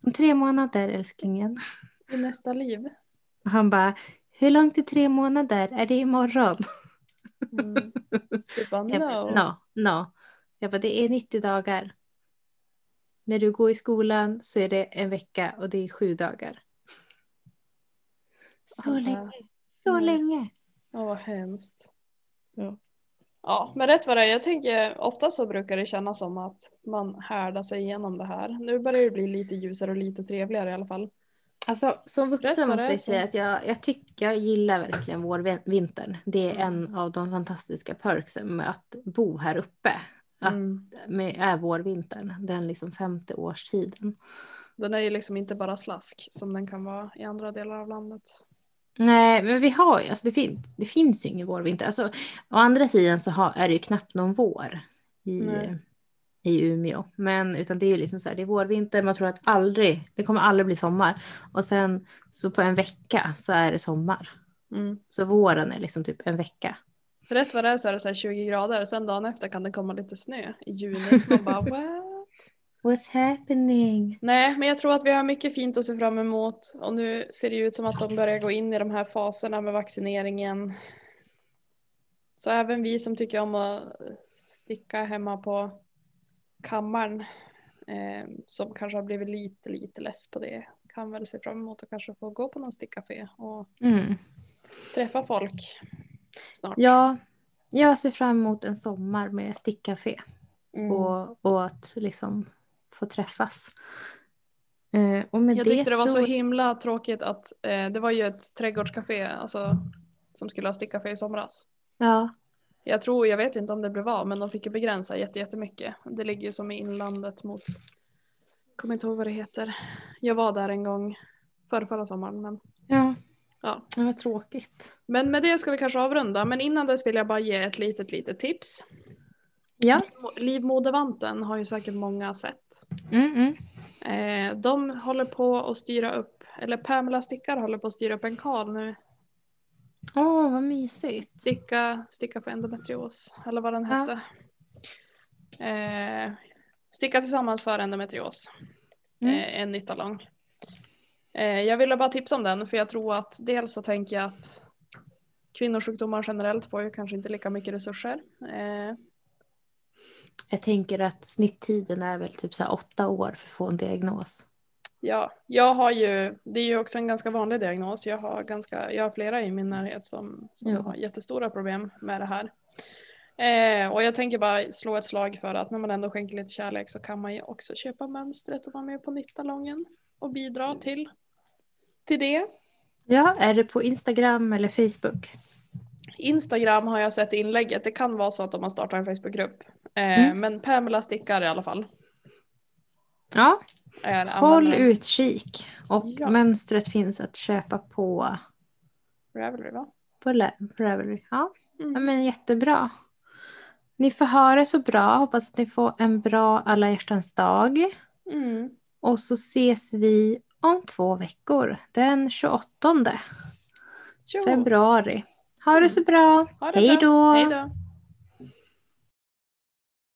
om tre månader älsklingen. I nästa liv. Och han bara, hur långt är tre månader? Är det imorgon? Mm. Du bara, [LAUGHS] Jag bara, no. no, no. Jag bara, det är 90 dagar. När du går i skolan så är det en vecka och det är sju dagar. Så länge, så Nej. länge. Åh, vad hemskt. Ja. Ja, men rätt vad det är, jag tänker ofta så brukar det kännas som att man härdar sig igenom det här. Nu börjar det bli lite ljusare och lite trevligare i alla fall. Alltså som vuxen måste jag säga att jag, jag tycker jag gillar verkligen vårvintern. Det är Mm. en av de fantastiska perksen med att bo här uppe. Att Mm. med, är vårvintern, den liksom femte årstiden. Den är ju liksom inte bara slask som den kan vara i andra delar av landet. Nej, men vi har ju, alltså det, fin, det finns ju ingen vårvinter. Alltså, å andra sidan så har, är det ju knappt någon vår i, Nej. i Umeå. Men utan det är ju liksom så här, det är vårvinter, man tror att aldrig, det kommer aldrig bli sommar. Och sen så på en vecka så är det sommar. Mm. Så våren är liksom typ en vecka. Rätt vad det är så är det så här 20 grader, sen dagen efter kan det komma lite snö i juni. Man bara [LAUGHS] what? What's happening? Nej, men jag tror att vi har mycket fint att se fram emot och nu ser det ut som att de börjar gå in i de här faserna med vaccineringen. Så även vi som tycker om att sticka hemma på kammaren eh, som kanske har blivit lite, lite less på det kan väl se fram emot att kanske få gå på någon stickcafé och Mm. träffa folk snart. Ja, jag ser fram emot en sommar med stickcafé Mm. och, och att liksom få träffas. Eh, och med Jag tyckte det var så tror- himla tråkigt att eh, det var ju ett trädgårdscafé alltså, som skulle ha stickcafé i somras. Ja, Jag tror, jag vet inte om det blev av, men de fick ju begränsa jätte- jättemycket. Det ligger ju som i inlandet mot, kommer inte ihåg vad det heter. Jag var där en gång förra, förra sommaren. Men, ja. Ja. Det var tråkigt. men med det ska vi kanske avrunda. Men innan dess vill jag bara ge ett litet, litet tips. Ja. Livmodervanten har ju säkert många sett. Mm, mm. Eh, de håller på att styra upp, eller Pamela Stickar håller på att styra upp en kal nu. Åh, vad mysigt. Sticka, sticka för endometrios, eller vad den Ja. hette. Eh, sticka tillsammans för endometrios. Mm. Eh, en nyttalång. Eh, jag ville bara tipsa om den för jag tror att dels så tänker jag att kvinnosjukdomar generellt får ju kanske inte lika mycket resurser. Jag tänker att snitttiden är väl typ så här åtta år för att få en diagnos. Ja, jag har ju, det är ju också en ganska vanlig diagnos. Jag har, ganska, jag har flera i min närhet som, som Ja. har jättestora problem med det här. Eh, och jag tänker bara slå ett slag för att när man ändå skänker lite kärlek så kan man ju också köpa mönstret och vara med på nyttalången och bidra till, till det. Ja, är det på Instagram eller Facebook? Instagram har jag sett inlägget. Det kan vara så att de har startat en Facebookgrupp. Eh, Mm. Men Pamela stickar i alla fall. Ja, Är håll utkik. Och Ja. mönstret finns att köpa på, Ravelry va? på Ravelry. Ja. Mm. ja, men jättebra. Ni får ha det så bra. Hoppas att ni får en bra alla hjärtans dag. Mm. Och så ses vi om två veckor. Den 28 Tjo. februari. Ha det så bra. Det Hej bra. då. Hej då.